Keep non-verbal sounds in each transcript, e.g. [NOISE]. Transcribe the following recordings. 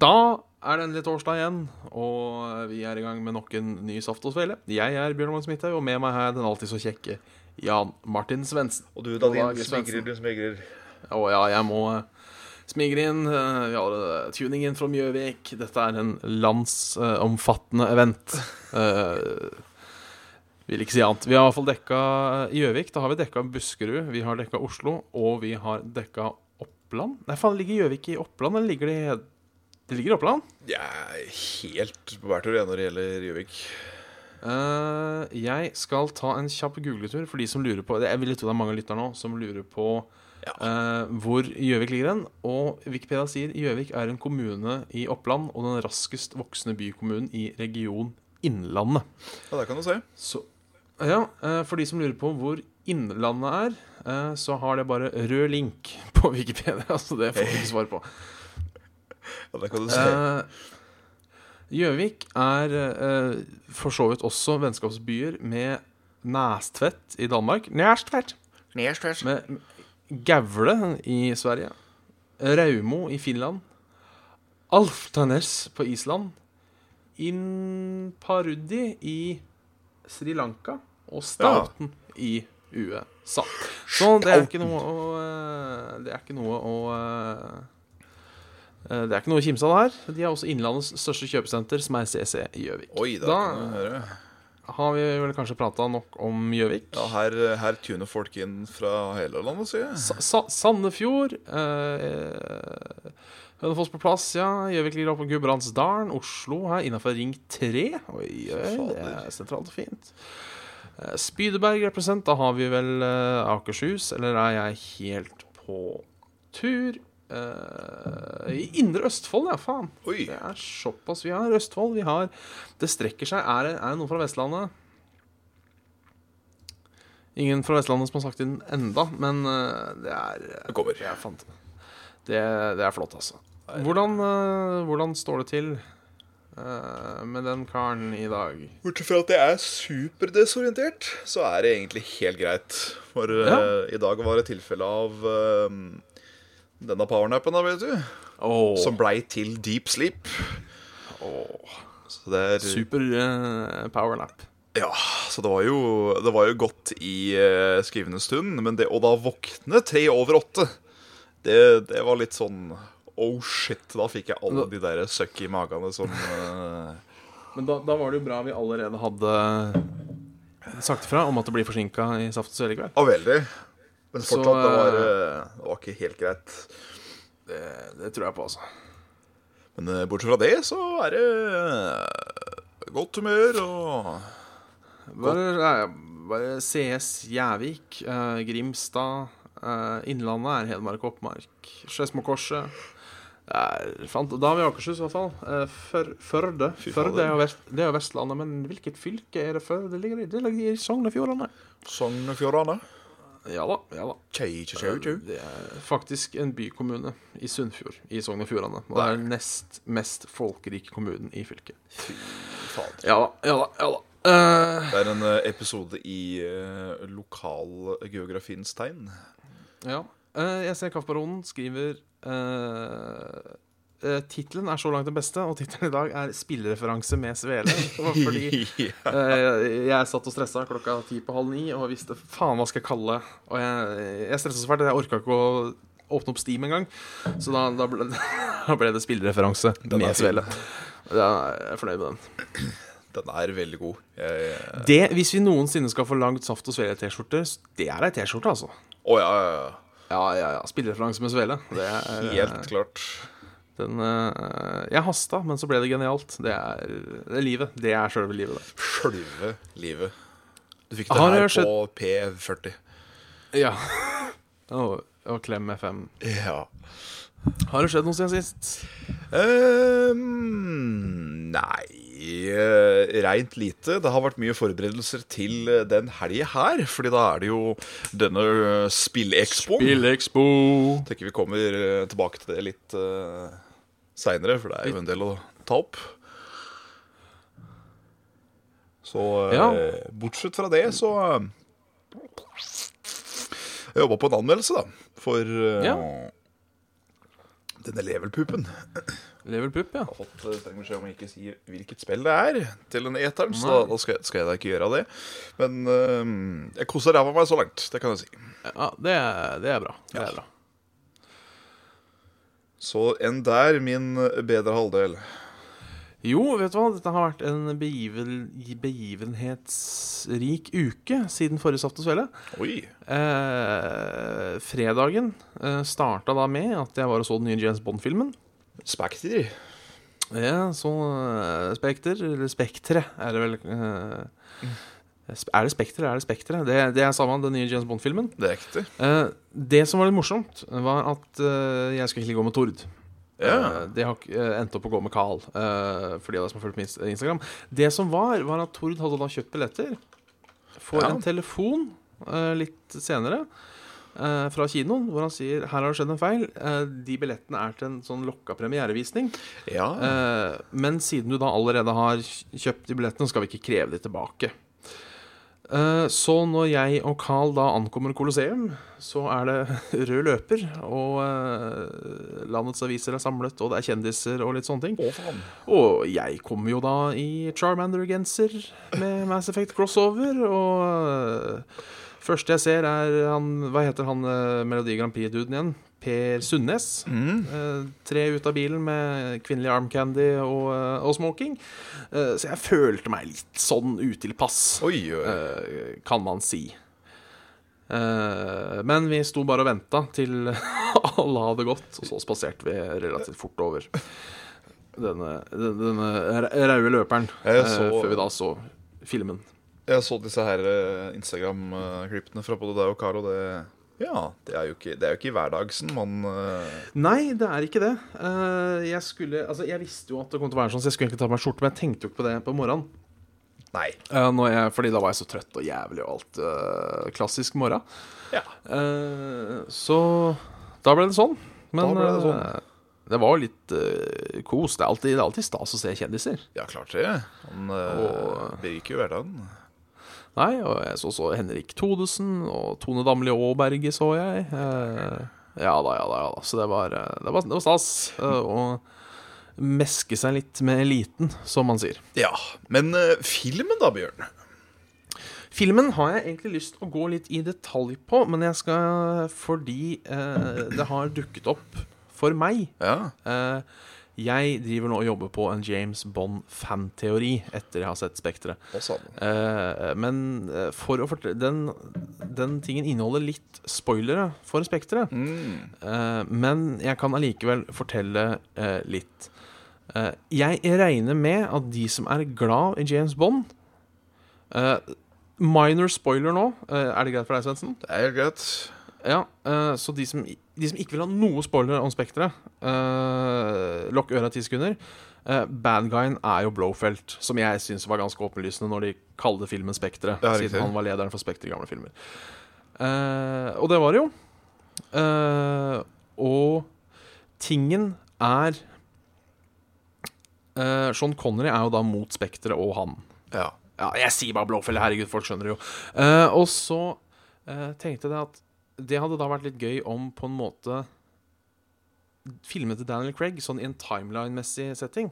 Da er det endelig torsdag igjen, og vi er i gang med nok en ny Saft og Svele. Jeg er Bjørn Magnus Midthaug, og med meg her den alltid så kjekke Jan Martin Svendsen. Og du, da, din smigrer, du smigrer. Å ja, jeg må eh, smigre inn. eh, Vi har eh, tuningen fra Mjøvik. Dette er en landsomfattende event. Vil ikke si annet. Vi har i hvert fall dekka Gjøvik. Da har vi dekka Buskerud, vi har dekka Oslo, og vi har dekka Oppland. Nei, faen, ligger Gjøvik i Oppland, eller ligger det i Det ligger i Oppland? Jeg er helt på bærtur når det gjelder Gjøvik. Uh, jeg skal ta en kjapp googletur for de som lurer på Jeg vil tro det er mange lyttere nå som lurer på Ja. uh, hvor Gjøvik ligger hen. Og Wikipedia sier Gjøvik er en kommune i Oppland og den raskest voksende bykommunen i region Innlandet. Ja, der kan du se. Så ja, uh, for de som lurer på hvor Innlandet er, eh, så har det bare rød link på Wikipedia. [LAUGHS] Så det får du ikke svar på. Ja, der kan du se. Eh, Gjøvik er eh, for så vidt også vennskapsbyer med Næstvedt i Danmark. Næstvedt. Med Gavle i Sverige. Raumo i Finland. Alftanes på Island. Inparudi i Sri Lanka. Og Stauten i USA. Så det er ikke noe å eh, Det er ikke noe å eh, eh, Det er ikke noe å kimse av det her. De er også Innlandets største kjøpesenter, som er CC i Gjøvik. Oi, Da kan du høre. har vi vel kanskje prata nok om Gjøvik. Ja, her, her tuner folk inn fra hele landet, sier jeg. Sa Sa Sandefjord. Eh, Hønefoss på plass, ja. Gjøvik ligger oppe på Gudbrandsdalen. Oslo her innafor Ring 3. Oi, oi, det er sentralt og fint. Eh, Spydeberg represent. Da har vi vel eh, Akershus, eller er jeg helt på tur? Eh, I Indre Østfold, ja, faen. Oi. Det er såpass. Vi har Østfold. Vi har Det strekker seg. Er det, er det noen fra Vestlandet? Ingen fra Vestlandet som har sagt det enda, men uh, det er Det kommer. Jeg fant det. Det, det er flott, altså. Hvordan, uh, hvordan står det til eh, med den karen i dag? Bortsett fra at jeg er superdesorientert, så er det egentlig helt greit. For eh, Ja. i dag var det tilfelle av eh, denne powernappen, da, vet du. Oh. Som blei til deep sleep. Så det er super uh, powernap. Ja, så det var jo, det var jo godt i uh, skrivende stund, men det å da våkne tre over åtte, det, det var litt sånn Oh shit, da fikk jeg alle de der søkk i magene som uh... Men da, da var det jo bra vi allerede hadde sagt ifra om at det blir forsinka i Saft og Svele i kveld. Veldig. Men Så, fortsatt, det var, eh, det var ikke helt greit. Det, det tror jeg på, altså. Men eh, bortsett fra det, så er det eh, godt humør og Bare, bare CS Gjævik, eh, Grimstad, eh, Innlandet er Hedmark og Oppmark. Skedsmokorset. Da har vi Akershus, i hvert fall. Eh, Førde. Førde er vest, det er jo Vestlandet, men hvilket fylke er det Førde ligger i? Det ligger i Sogn og Fjordane. Sogn og Fjordane. Ja da. ja da Tjei, tjei, tjei, tjei. Det er faktisk en bykommune i Sunnfjord i Sogn og Fjordane. Og det er den nest mest folkerike kommunen i fylket. Fader. Ja da, ja da. ja da uh, Det er en eh, episode i uh, lokalgeografiens tegn. Ja. Uh, jeg ser Kaffebaronen skriver uh, Tittelen er så langt den beste, og tittelen i dag er 'Spillereferanse med svele'. Fordi [LAUGHS] eh, jeg satt og stressa klokka ti på halv ni og visste faen hva skal jeg kalle Og jeg, jeg stressa så fælt at jeg orka ikke å åpne opp Steam engang. Så da, da, ble, [LAUGHS] da ble det spillereferanse er med svele. Da er jeg fornøyd med den. Den er veldig god. Jeg, jeg, Det, Hvis vi noensinne skal få langt Saft og Svele-T-skjorte, det er ei T-skjorte, altså. Å ja, ja, ja. Ja, ja, ja. Spillereferanse med svele. Det er, Helt klart. Den, eh, jeg hasta, men så ble det genialt. Det er, det er livet. Det er sjølve livet, det. Sjølve livet. Du fikk det Har her på P40. Ja. [LAUGHS] Og, og Klem FM. Ja. Har det skjedd noe siden sist? Um, nei eh, Reint lite. Det har vært mye forberedelser til eh, den helga her. Fordi da er det jo denne spillekspoen. Spillekspo. Tenker vi kommer tilbake til det litt seinere, for det er jo en del å ta opp. Så eh, bortsett fra det, så eh, Jeg jobba på en anmeldelse, da. For eh, Ja. denne levelpupen. Level Pupp, ja. Jeg har fått eh, streng beskjed om å ikke si hvilket spill det er til den eteren, så da, da skal, skal jeg da ikke gjøre det. Men eh, jeg koser ræva meg så langt, det kan jeg si. ja det, er, det er bra. Det Ja. er bra. Så enn der, min bedre halvdel. Jo, vet du hva? Dette har vært en begiven, begivenhetsrik uke siden forrige Saft og Svele. Oi. Eh, fredagen eh, starta da med at jeg var og så den nye James Bond-filmen. Spekter. Ja, så eh, Spekter, eller Spektre, er det vel eh, sp- Er det Spekter eller er det Spekter? Det, det er samme, den nye James Bond-filmen. Det er ekte. Eh, det som var litt morsomt, var at eh, jeg skulle egentlig gå med Tord. Ja. Eh, det har eh, opp å gå med Carl, for de av dere som har fulgt med på Instagram. Det som var, var at Tord hadde da kjøpt billetter. Får Ja. en telefon litt senere fra kinoen hvor han sier her har det skjedd en feil. De billettene er til en sånn lokka premierevisning. Ja. Men siden du da allerede har kjøpt de billettene, skal vi ikke kreve de tilbake. Eh, så når jeg og Carl da ankommer Colosseum, så er det [LAUGHS] rød løper, og eh, landets aviser er samlet, og det er kjendiser og litt sånne ting. Og jeg kommer jo da i Charmander-genser med Mass Effect crossover, og eh, første jeg ser er han Hva heter han Melodi Grand Prix-duden igjen? Per Sundnes. Mm. Eh, tre ut av bilen med kvinnelig armcandy og, eh, og smoking. Eh, så jeg følte meg litt sånn utilpass, Oi, oi. kan man si. Men vi sto bare og venta til [LAUGHS] alle hadde gått, og så spaserte vi relativt fort over denne, denne, røde løperen så- før vi da så filmen. Jeg så disse her Instagram-klippene fra både deg og Carl, og det Ja, det er jo ikke, det er jo ikke hverdagsen man uh... Nei, det er ikke det. Uh, jeg skulle Altså, jeg visste jo at det kom til å være sånn, så jeg skulle egentlig ta på meg skjorte, men jeg tenkte jo ikke på det på morgenen. Nei. Uh, jeg, fordi da var jeg så trøtt og jævlig og alt. klassisk morgen. Ja. Så da ble det sånn. Men Da ble det sånn. det var jo litt uh, kos. Det er, alltid, det er alltid stas å se kjendiser. Ja, klart det. Han uh, Og- beriker jo hverdagen. Nei, og jeg så så Henrik Thodesen og Tone Damli Aaberge så jeg. Eh, ja da, ja da, ja da. Så det var, eh, det var, det var stas. og å meske seg litt med eliten, som man sier. Ja. Men uh, filmen, da, Bjørn? Filmen har jeg egentlig lyst til å gå litt i detalj på, men jeg skal fordi uh, det har dukket opp for meg. Ja. Eh, jeg driver nå og jobber på en James Bond-fanteori etter jeg har sett Spekteret. Sånn. Eh, men eh, for å fortelle den, den tingen inneholder litt spoilere for Spekteret. Mm. Eh, men jeg kan allikevel fortelle eh, litt. Eh, jeg regner med at de som er glad i James Bond eh, Minor spoiler nå. Er det greit for deg, Svendsen? Det er helt greit. Ja, så de som, de som ikke vil ha noe spoiler om Spekteret, uh, lokk øra ti sekunder. Uh, bad guyen er jo Blowfelt, som jeg syns var ganske åpenlysende når de kalte filmen Spekteret, siden han var lederen for Spekter i gamle filmer. Uh, og det var det jo. Uh, og tingen er uh, Sean Connery er jo da mot Spekteret og han. Ja. Ja, jeg sier bare Blowfell, herregud, folk skjønner det jo. Eh, og så eh, tenkte jeg at det hadde da vært litt gøy om på en måte Filmene til Daniel Craig, sånn i en timeline-messig setting,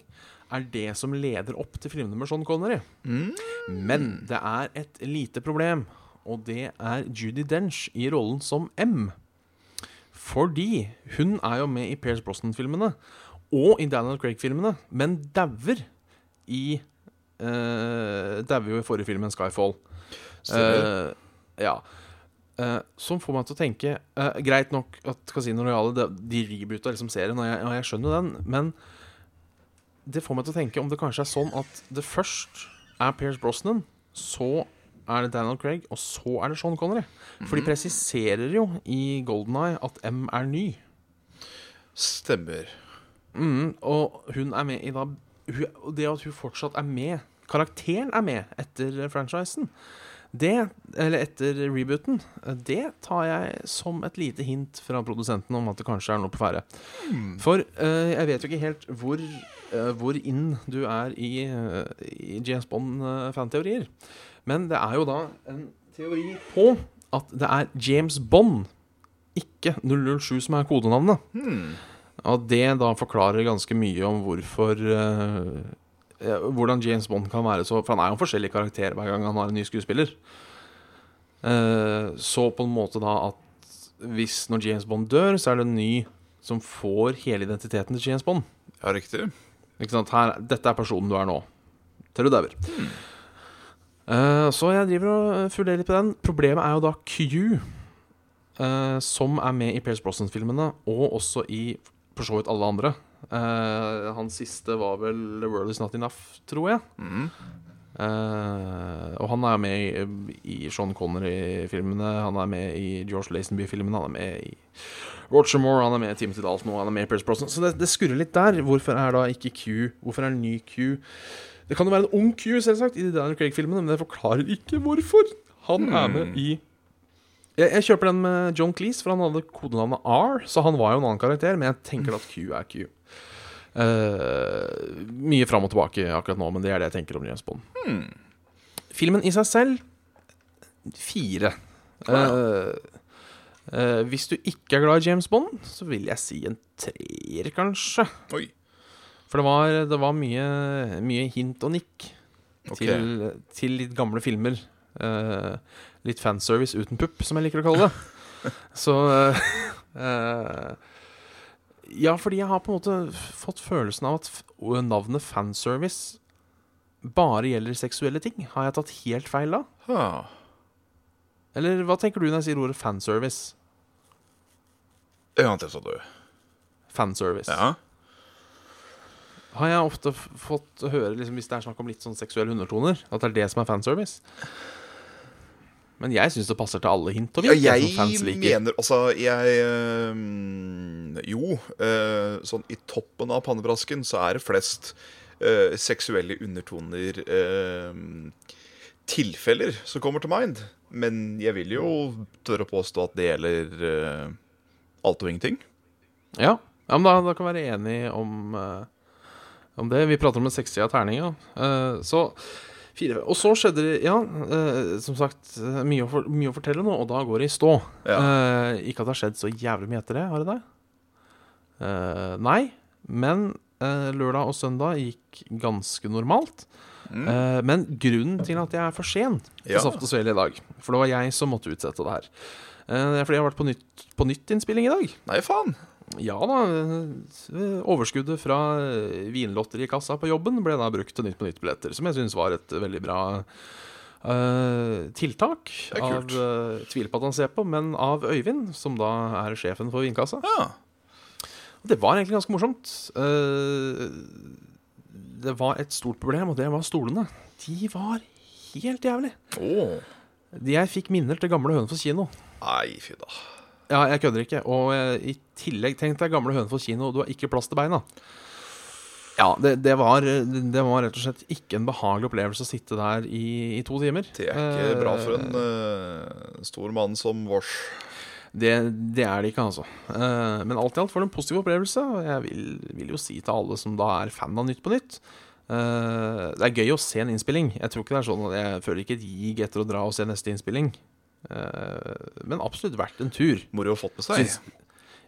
er det som leder opp til filmene med Sean Connery. Mm. Men det er et lite problem, og det er Judy Dench i rollen som M. Fordi hun er jo med i Pierce Brosnan-filmene og i Daniel Craig-filmene, men dauer i uh, Dauer jo i forrige filmen, Skyfall. Eh, ja. Eh, som får meg til å tenke uh, Greit nok at Casino Royale de, de reboota liksom serien, og jeg, og jeg skjønner den, men det får meg til å tenke om det kanskje er sånn at det først er Pierce Brosnan, så er det Daniel Craig, og så er det Sean Connery. For de presiserer jo i Golden Eye at M er ny. Stemmer. Mm, og hun er med i da hun, Det at hun fortsatt er med Karakteren er med etter franchisen. Det, eller etter rebooten, det tar jeg som et lite hint fra produsenten om at det kanskje er noe på ferde. For uh, jeg vet jo ikke helt hvor, uh, hvor inn du er i, uh, i James Bond-fanteorier. Men det er jo da en teori på at det er James Bond, ikke 007 som er kodenavnet. Hmm. Og det da forklarer ganske mye om hvorfor Hvordan James Bond kan være så For han er jo en forskjellig karakter hver gang han har en ny skuespiller. Eh, så på en måte da at hvis når James Bond dør, så er det en ny som får hele identiteten til James Bond. Ja, riktig. Ikke sant? Her, dette er personen du er nå. Til du dauer. Eh, så jeg driver og furderer litt på den. Problemet er jo da Q, eh, som er med i Pairs Brosnan-filmene, og også i for så vidt alle andre. Uh, hans siste var vel The World Is Not Enough, tror jeg. Mm. Uh, og han er med i, i Sean Connery-filmene, han er med i George Lazenby-filmene, han er med i Roger Moore, han er med i Timothy Dalton og han er med i Pierce Brosnan. Så det, det skurrer litt der. Hvorfor er da ikke Q Hvorfor er det en ny Q? Det kan jo være en ung Q, selvsagt, i de Daniel Craig-filmene, men det forklarer ikke hvorfor han er med i jeg, jeg kjøper den med John Cleese, for han hadde kodenavnet R, så han var jo en annen karakter, men jeg tenker at Q er Q. Eh, mye fram og tilbake akkurat nå, men det er det jeg tenker om James Bond. Filmen i seg selv fire. Uh, uh, hvis du ikke er glad i James Bond, så vil jeg si en treer, kanskje. Oi. For det var, det var mye, mye hint og nikk okay. til, til litt gamle filmer. Litt fanservice uten pupp, som jeg liker å kalle det. [LAUGHS] Så [LAUGHS] Ja, fordi jeg har på en måte fått følelsen av at navnet fanservice bare gjelder seksuelle ting. Har jeg tatt helt feil da? Huh. Eller hva tenker du når jeg sier ordet fanservice? Ja, det sa du. Fanservice. Ja. Har jeg ofte fått høre, liksom, hvis det er snakk om litt sånn seksuelle undertoner, at det er det som er fanservice? Men jeg syns det passer til alle hint og Ja, jeg mener Altså, jeg øh, Jo, øh, sånn i toppen av pannebrasken så er det flest øh, seksuelle undertoner Tilfeller som kommer til mind. Men jeg vil jo tørre å påstå at det gjelder alt og ingenting. Ja, ja men da, da kan vi være enige om, om det. Vi prater om en sekssida terning, ja. Eh, så fire Og så skjedde det, ja, eh, som sagt, eh, mye å, for, mye å fortelle nå, og da går det i stå. Ja. Eh, ikke at det har skjedd så jævlig mye etter det, har det det? Eh, nei, men eh, lørdag og søndag gikk ganske normalt. Eh, men grunnen til at jeg er for sen til Ja. Saft og Svele i dag For det var jeg som måtte utsette det her. Fordi jeg har vært på nytt, på nytt-innspilling i dag. Nei, faen. Ja da. eh, Overskuddet fra eh, vinlotterikassa på jobben ble da brukt til Nytt på Nytt-billetter, som jeg syns var et veldig bra uh, tiltak. Av, uh, tviler på at han ser på, men av Øyvind, som da er sjefen for vinkassa. Ja. Og Det var egentlig ganske morsomt. Uh, det var et stort problem, og det var stolene. De var helt jævlig. Oh. Jeg fikk minner til gamle Hønefoss kino. Nei, fy da. Ja, jeg kødder ikke. Og eh, i tillegg, tenk deg gamle Hønefoss kino, du har ikke plass til beina. Ja, det, det, var, det var rett og slett ikke en behagelig opplevelse å sitte der i, i to timer. Det er ikke Eh, bra for en øh, stor mann som vårs. Det, det er det ikke, altså. Eh, men alt i alt for en positiv opplevelse. Og jeg vil, vil jo si til alle som da er fan av Nytt på Nytt eh, Det er gøy å se en innspilling. Jeg tror ikke det er sånn at jeg føler ikke et gig etter å dra og se neste innspilling. Eh, men absolutt verdt en tur. Moro å fått med seg. Syns-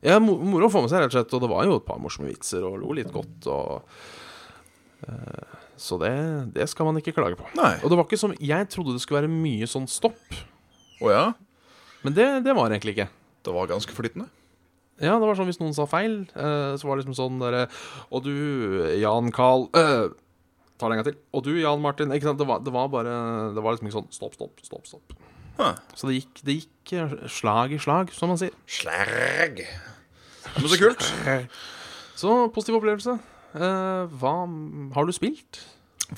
Ja, moro å få med seg, rett og slett. Og det var jo et par morsomme vitser, og lo litt godt. Og, uh, så det, det skal man ikke klage på. Nei. Og det var ikke som Jeg trodde det skulle være mye sånn stopp, Oh, ja? men det, det var egentlig ikke. Det var ganske flytende. Ja, det var sånn hvis noen sa feil, uh, så var det liksom sånn derre Og du, Jan Carl uh, Ta det en gang til. Og du, Jan Martin. Ikke sant? Det var, det var bare Det var liksom ikke sånn stopp, stopp, stopp. stopp. Så det gikk, det gikk eh, slag i slag, som man sier. Slag. Men så kult. Så positiv opplevelse. Eh, hva har du spilt?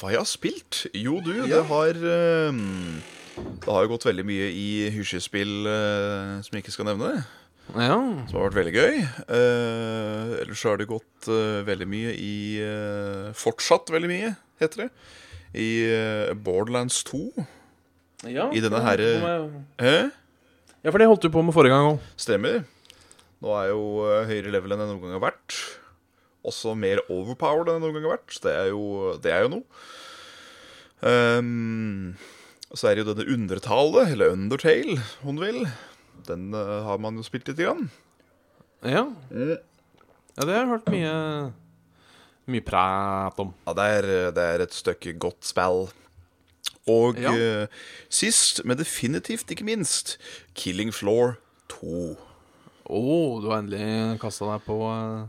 Hva jeg har spilt? Jo, du, det har ehm, Det har jo gått veldig mye i hysjespill uh, som jeg ikke skal nevne. Ja. Som har vært veldig gøy. Uh, ellers så har det gått uh, veldig mye i uh, Fortsatt veldig mye, heter det. I Borderlands 2. ja I denne herre- Hæ? Ja, for det holdt du på med forrige gang òg. Stemmer. Nå er jo eh, høyere level enn jeg noen gang har vært. Også mer overpowered enn jeg noen gang har vært. Det er jo, det er jo noe. Um, så er det jo denne Undertale, eller Undertale, om du vil. Den uh, har man jo spilt lite grann. Ja. Ja, det har jeg hørt mye Mye prat om. Ja, det er, det er et stykke godt spill. Og Ja. eh, sist, men definitivt ikke minst, Killing Floor 2. Å, du har endelig kasta deg på eh,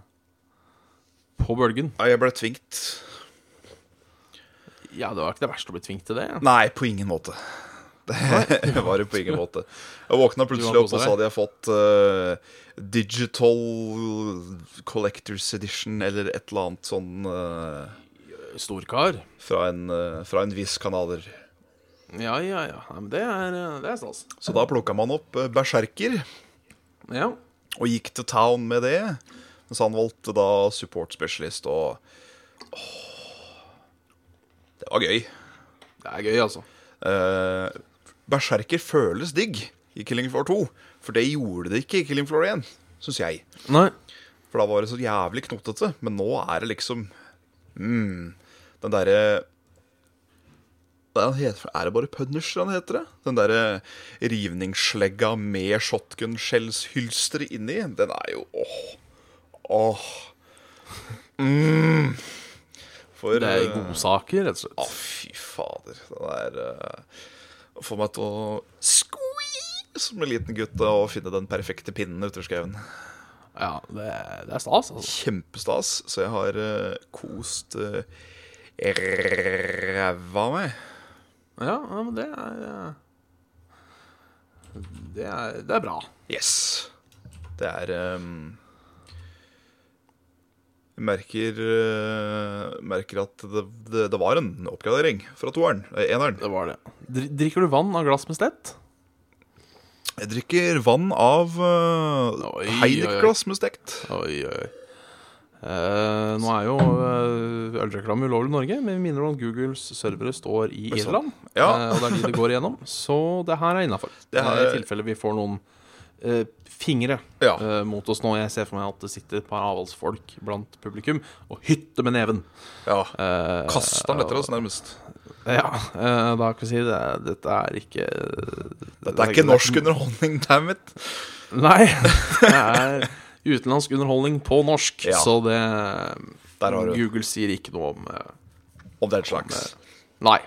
På bølgen. Ja, jeg ble tvingt. Ja, det var ikke det verste å bli tvingt til det. Ja. Nei, på ingen måte. [LAUGHS] Det var det på ingen måte. Jeg våkna [LAUGHS] plutselig opp, og så hadde jeg fått uh, Digital Collectors Edition eller et eller annet sånn uh, Storkar. fra, en, eh, fra en viss kanaler. Ja, ja, ja. Nei, men det er, eh, det er stas. Så da plukka man opp eh, Berserker Ja. og gikk til town med det. Mens han valgte da support specialist, og åh, Det var gøy. Det er gøy, altså. Eh, Berserker føles digg i Killing Floor 2, for det gjorde det ikke i Killing Floor 1, syns jeg. Nei. For da var det så jævlig knotete, men nå er det liksom mm, Den derre hva heter, Er det bare Punisher han heter det? Den derre rivningsslegga med shotgun-skjellshylsteret inni, den er jo åh Åh mm. For Det er eh, godsaker, rett og Å, fy fader. Det er uh, Å få meg til å squeeze som en liten gutt og finne den perfekte pinnen ute i skauen. Ja, det, det er stas, altså. Kjempestas, så jeg har uh, kost uh, ræva meg. Ja, men det er eh, Det er, det er bra. Yes. Det er um, Jeg merker, uh, merker at det, det, det var en oppgradering fra toeren. eh, Eneren. Det var det. Drikker du vann av glass med stett? Jeg drikker vann av uh, Heineck-glass med stekt. Oi, oi. Eh, nå er jo uh, ølreklame ulovlig i Norge, men vi minner om at Googles servere står i. Irland. Ja. Uh, og det er de det går igjennom. [LAUGHS] Så det her er innafor. I tilfelle vi får noen uh, fingre Ja. mot oss nå. Jeg ser for meg at det sitter et par avholdsfolk blant publikum og hytter med neven. Ja. Kaster den etter oss, nærmest. Ja, da kan vi si det. Dette er ikke Dette er ikke norsk underholdning, dammit. Nei. [LAUGHS] Det er utenlandsk underholdning på norsk, Ja. så det. Google sier ikke noe om eh, Om den slags. Nei.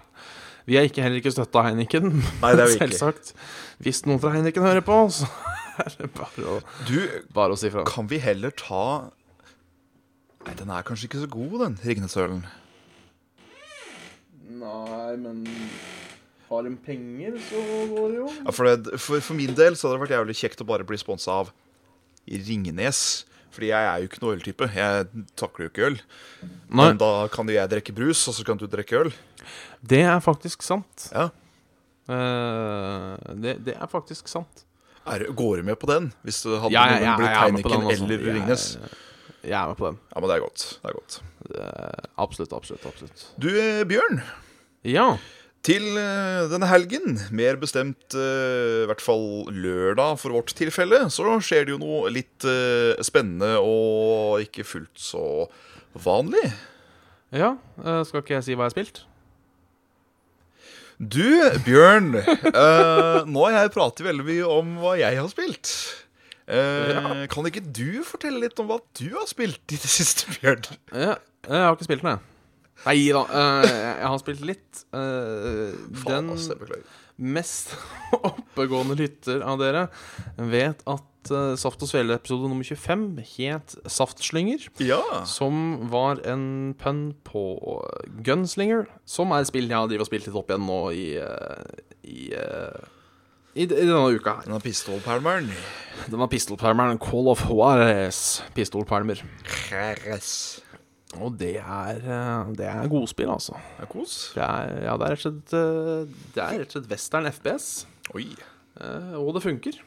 Vi er ikke, heller ikke støtta av Heineken. Nei, det er vi. [LAUGHS] Selvsagt. Hvis noen fra Heineken hører på, så [LAUGHS] er det bare å, Du, bare å si fra. kan vi heller ta Nei, den er kanskje ikke så god, den Ringnesølen. Nei, men har de penger, så går det jo. Ja, for, det, for, for min del så hadde det vært jævlig kjekt å bare bli sponsa av Ringnes. Fordi jeg er jo ikke noe øltype. Jeg takler jo ikke øl. Nei, Men da kan jo jeg drikke brus, og så kan du drikke øl. det er faktisk sant. Ja. Uh, det, det er faktisk sant. Er, går du med på den? Hvis du hadde Ja, ja, ja, blitt er Heineken eller Ringnes? Jeg er med på den. Ja, men det er godt. Det er godt. Det- Absolutt, absolutt. absolutt Du, eh, Bjørn. Ja. Til eh, denne helgen, mer bestemt eh, i hvert fall lørdag for vårt tilfelle, så skjer det jo noe litt eh, spennende og ikke fullt så vanlig. ja. skal ikke jeg si hva jeg har spilt? Du, Bjørn, [LAUGHS] nå har jeg pratet veldig mye om hva jeg har spilt. Kan ikke du fortelle litt om hva du har spilt i det siste, Bjørn? Ja, jeg har ikke spilt noe, jeg. Nei da. Uh, jeg har spilt litt. Uh, Faen, den beklager. mest [LAUGHS] oppegående lytter av dere vet at uh, Saft og Svele-episode nummer 25 het Saftslynger. Ja. Som var en pønn på Gunslinger, som er et spill jeg har drivet og spilt litt opp igjen nå i i, i, denne uka her. Denne pistolpælmeren. Denne pistolpalmeren, Call of Juarez pistolpalmer. Jerez. Og det er, eh, det er godspill, altså. Det er kos. Det er, ja, det er rett og slett eh, Det er rett og slett western FPS, Oi. eh, og det funker.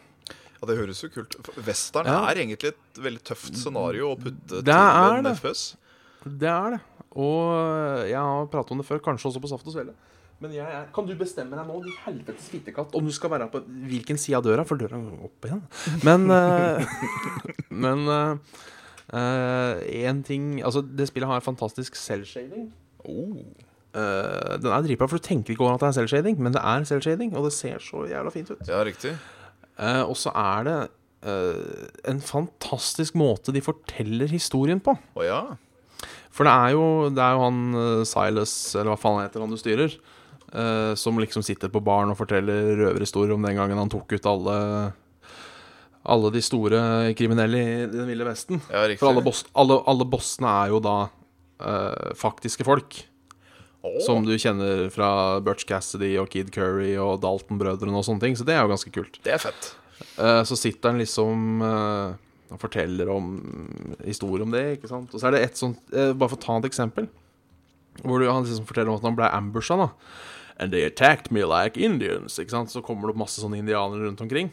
Ja, Det høres jo kult Western Ja. er egentlig et veldig tøft scenario å putte til en det. FPS. Det er det. Og jeg har pratet om det før, kanskje også på Saft og Svele. Men jeg jeg, kan du bestemme deg nå, din helvetes fittekatt, om du skal være på hvilken side av døra? For døra går opp igjen. Men [LAUGHS] Men én ting Altså, det spillet har fantastisk selvshading. Oh. Uh, den er dritbra, for du tenker ikke over at det er selvshading, men det er selvshading, og det ser så jævla fint ut. Ja, riktig. uh, og så er det eh, en fantastisk måte de forteller historien på. Oh, ja. For det er jo, det er jo han eh, Silas, eller hva faen han heter, han du styrer, eh, som liksom sitter på baren og forteller røverhistorier om den gangen han tok ut alle alle de store kriminelle i Den ville vesten. Ja. For alle, boss, alle, alle bossene er jo da uh, faktiske folk. Oh. Som du kjenner fra Butch Cassidy og Kid Curry og Dalton-brødrene og sånne ting. Så det er jo ganske kult. Det er fett. Uh, så sitter han liksom uh, og forteller om historie om det, ikke sant. Og så er det et sånt Bare for å ta et eksempel. Hvor du, han liksom forteller om at han ble ambusha, da. And they attacked me like Indians. Ikke sant? Så kommer det opp masse sånne indianere rundt omkring.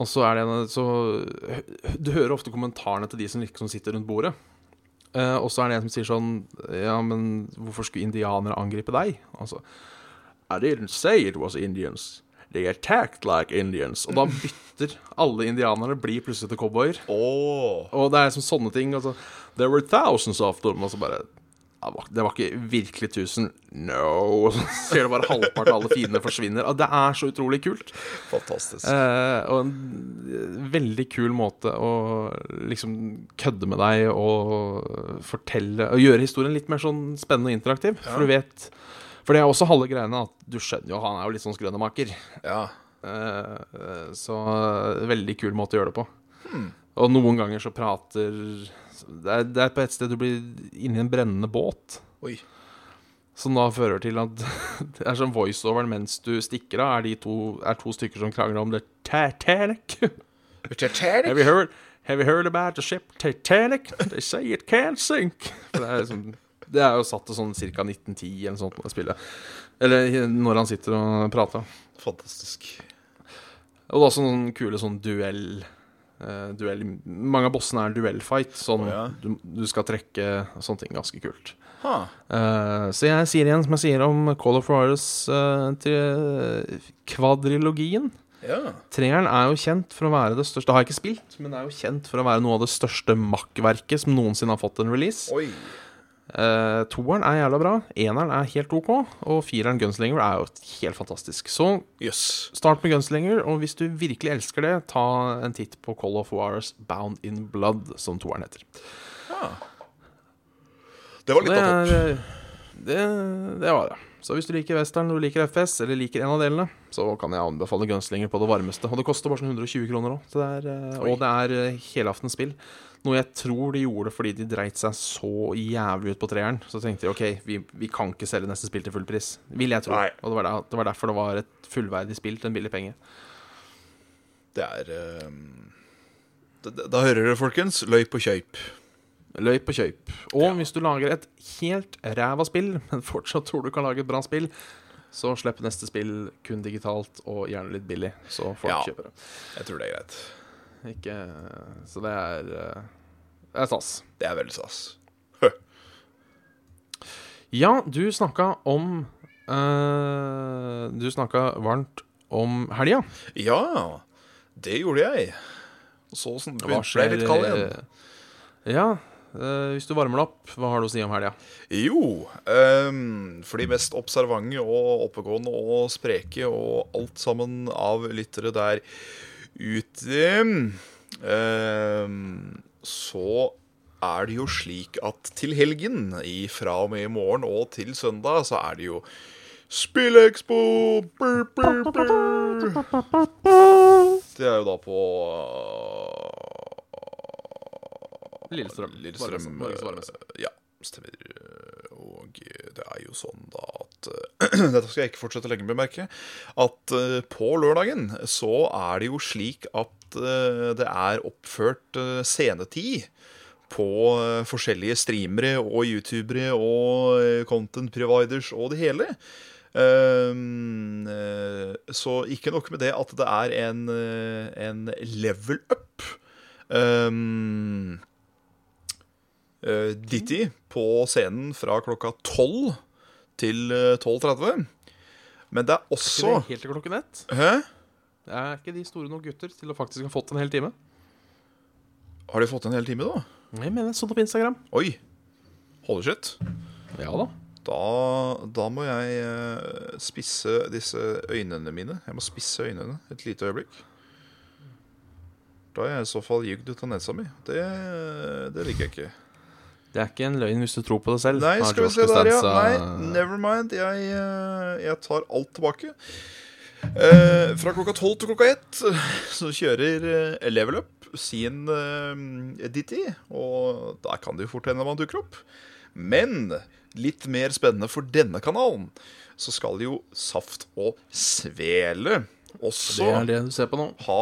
Og så er det en så Du hører ofte kommentarene til de som liksom sitter rundt bordet. Uh, og så er det en som sier sånn Ja, men hvorfor skulle indianere angripe deg? Altså I didn't say it was Indians. They attacked like Indians. Og da bytter alle indianere blir plutselig til cowboyer. Oh. Og det er som sånne ting. Altså, There were thousands of them. Og så bare det var- Det var ikke virkelig tusen. No. Så ser du bare halvparten av alle fiendene forsvinner. Og det er så utrolig kult. fantastisk. Eh, og en eh, veldig kul måte å liksom kødde med deg og fortelle Og gjøre historien litt mer sånn spennende og interaktiv. For du vet For det er også halve greiene at du skjønner jo han er jo litt sånn skrønemaker. Ja. Eh, eh, så eh, veldig kul måte å gjøre det på. Og noen ganger så prater det er, det er på et sted du blir inni en brennende båt. Oi. Som da fører til at [LAUGHS] det er sånn voiceoveren mens du stikker av, er, de to, er to stykker som krangler om det Titanic. Have you heard, have you heard about the ship Titanic? They say it can't sink. For det, er liksom, det er jo satt til sånn ca. 1910 eller sånt på spillet. Eller når han sitter og prater. Fantastisk. Og det er også noen kule sånn duell duell Mange av bossene er duellfight. Sånn oh, ja. du, du skal trekke sånne ting. Ganske kult. Huh. Uh, så jeg sier igjen, som jeg sier om Call of Juarez uh, til kvadrilogien. Ja. Treeren er jo kjent for å være det største Det har jeg ikke spilt, men det er jo kjent for å være noe av det største makkverket som noensinne har fått en release. Oi. Eh, toeren er jævla bra. Eneren er helt OK. Og fireren, Gunslinger, er jo helt fantastisk. Så Jøss. start med Gunslinger, og hvis du virkelig elsker det, ta en titt på Call of Wars Bound in Blood, som toeren heter. Ja. Det var litt Det, av topp. er, det, det var det. Så hvis du liker western du liker FS, eller liker en av delene, så kan jeg anbefale Gunslinger på det varmeste. Og det koster bare sånn 120 kroner òg. Og det er eh, helaftens spill. Noe jeg tror de gjorde fordi de dreit seg så jævlig ut på treeren. Så tenkte de OK, vi, vi kan ikke selge neste spill til full pris. Vil jeg tro. Nei. Og det var, der, det var derfor det var et fullverdig spill til en billig penge. Det er uh, da, da hører dere, folkens. Løyp og kjøyp. Løyp og kjøyp. Og hvis du lager et helt ræva spill, men fortsatt tror du kan lage et bra spill, så slipp neste spill kun digitalt og gjerne litt billig, så folk Ja. kjøper det. Jeg tror det er greit. Ikke Så det er eh, Det er stas. Det er veldig stas. [LAUGHS] Ja, du snakka om uh, Du snakka varmt om helga. Ja, det gjorde jeg. Så sånn ble jeg litt kald igjen. Ja, Uh, hvis du varmer deg opp, hva har du å si om helga? Jo, um, for de mest observante og oppegående og spreke og alt sammen av lyttere der ute ehm, Så er det jo slik at til helgen, fra og med i morgen og til søndag, så er det jo Spillekspo! Det er jo da på Lillestrøm. Lillestrøm Norges varmeste. Ja, stemmer. Og det er jo sånn da at [CLEARS THROAT] Dette skal jeg ikke fortsette lenge med, å merke. At eh, på lørdagen så er det jo slik at eh, det er oppført eh, scenetid på forskjellige streamere og youtubere og content providers og det hele. Ehm, eh, så ikke nok med det at det er en, en level up. Um, Ditty på scenen fra klokka 12 til eh, 12.30. Men det er Ikke også det helt til klokken ett? Hæ? Er ikke de store nok gutter til å faktisk ha fått en hel time? Har de fått en hel time, da? Jeg mener jeg så det på Instagram. Oi. Holy shit. Ja da. Da, da må jeg eh, spisse disse øynene mine. Jeg må spisse øynene et lite øyeblikk. Da er jeg i så fall jugd ut av nesa mi. Det, det liker jeg ikke. Det er ikke en løgn hvis du tror på det selv. Nei, skal vi se der, ja. Nei, never mind. Jeg, eh, jeg tar alt tilbake. Eh, fra klokka tolv til klokka ett [LAUGHS] så kjører eh, Level Up sin eh, Ditty, og der kan det jo fort hende man dukker opp. Men litt mer spennende for denne kanalen, så skal jo Saft og Svele også Det er det du ser på nå. ha,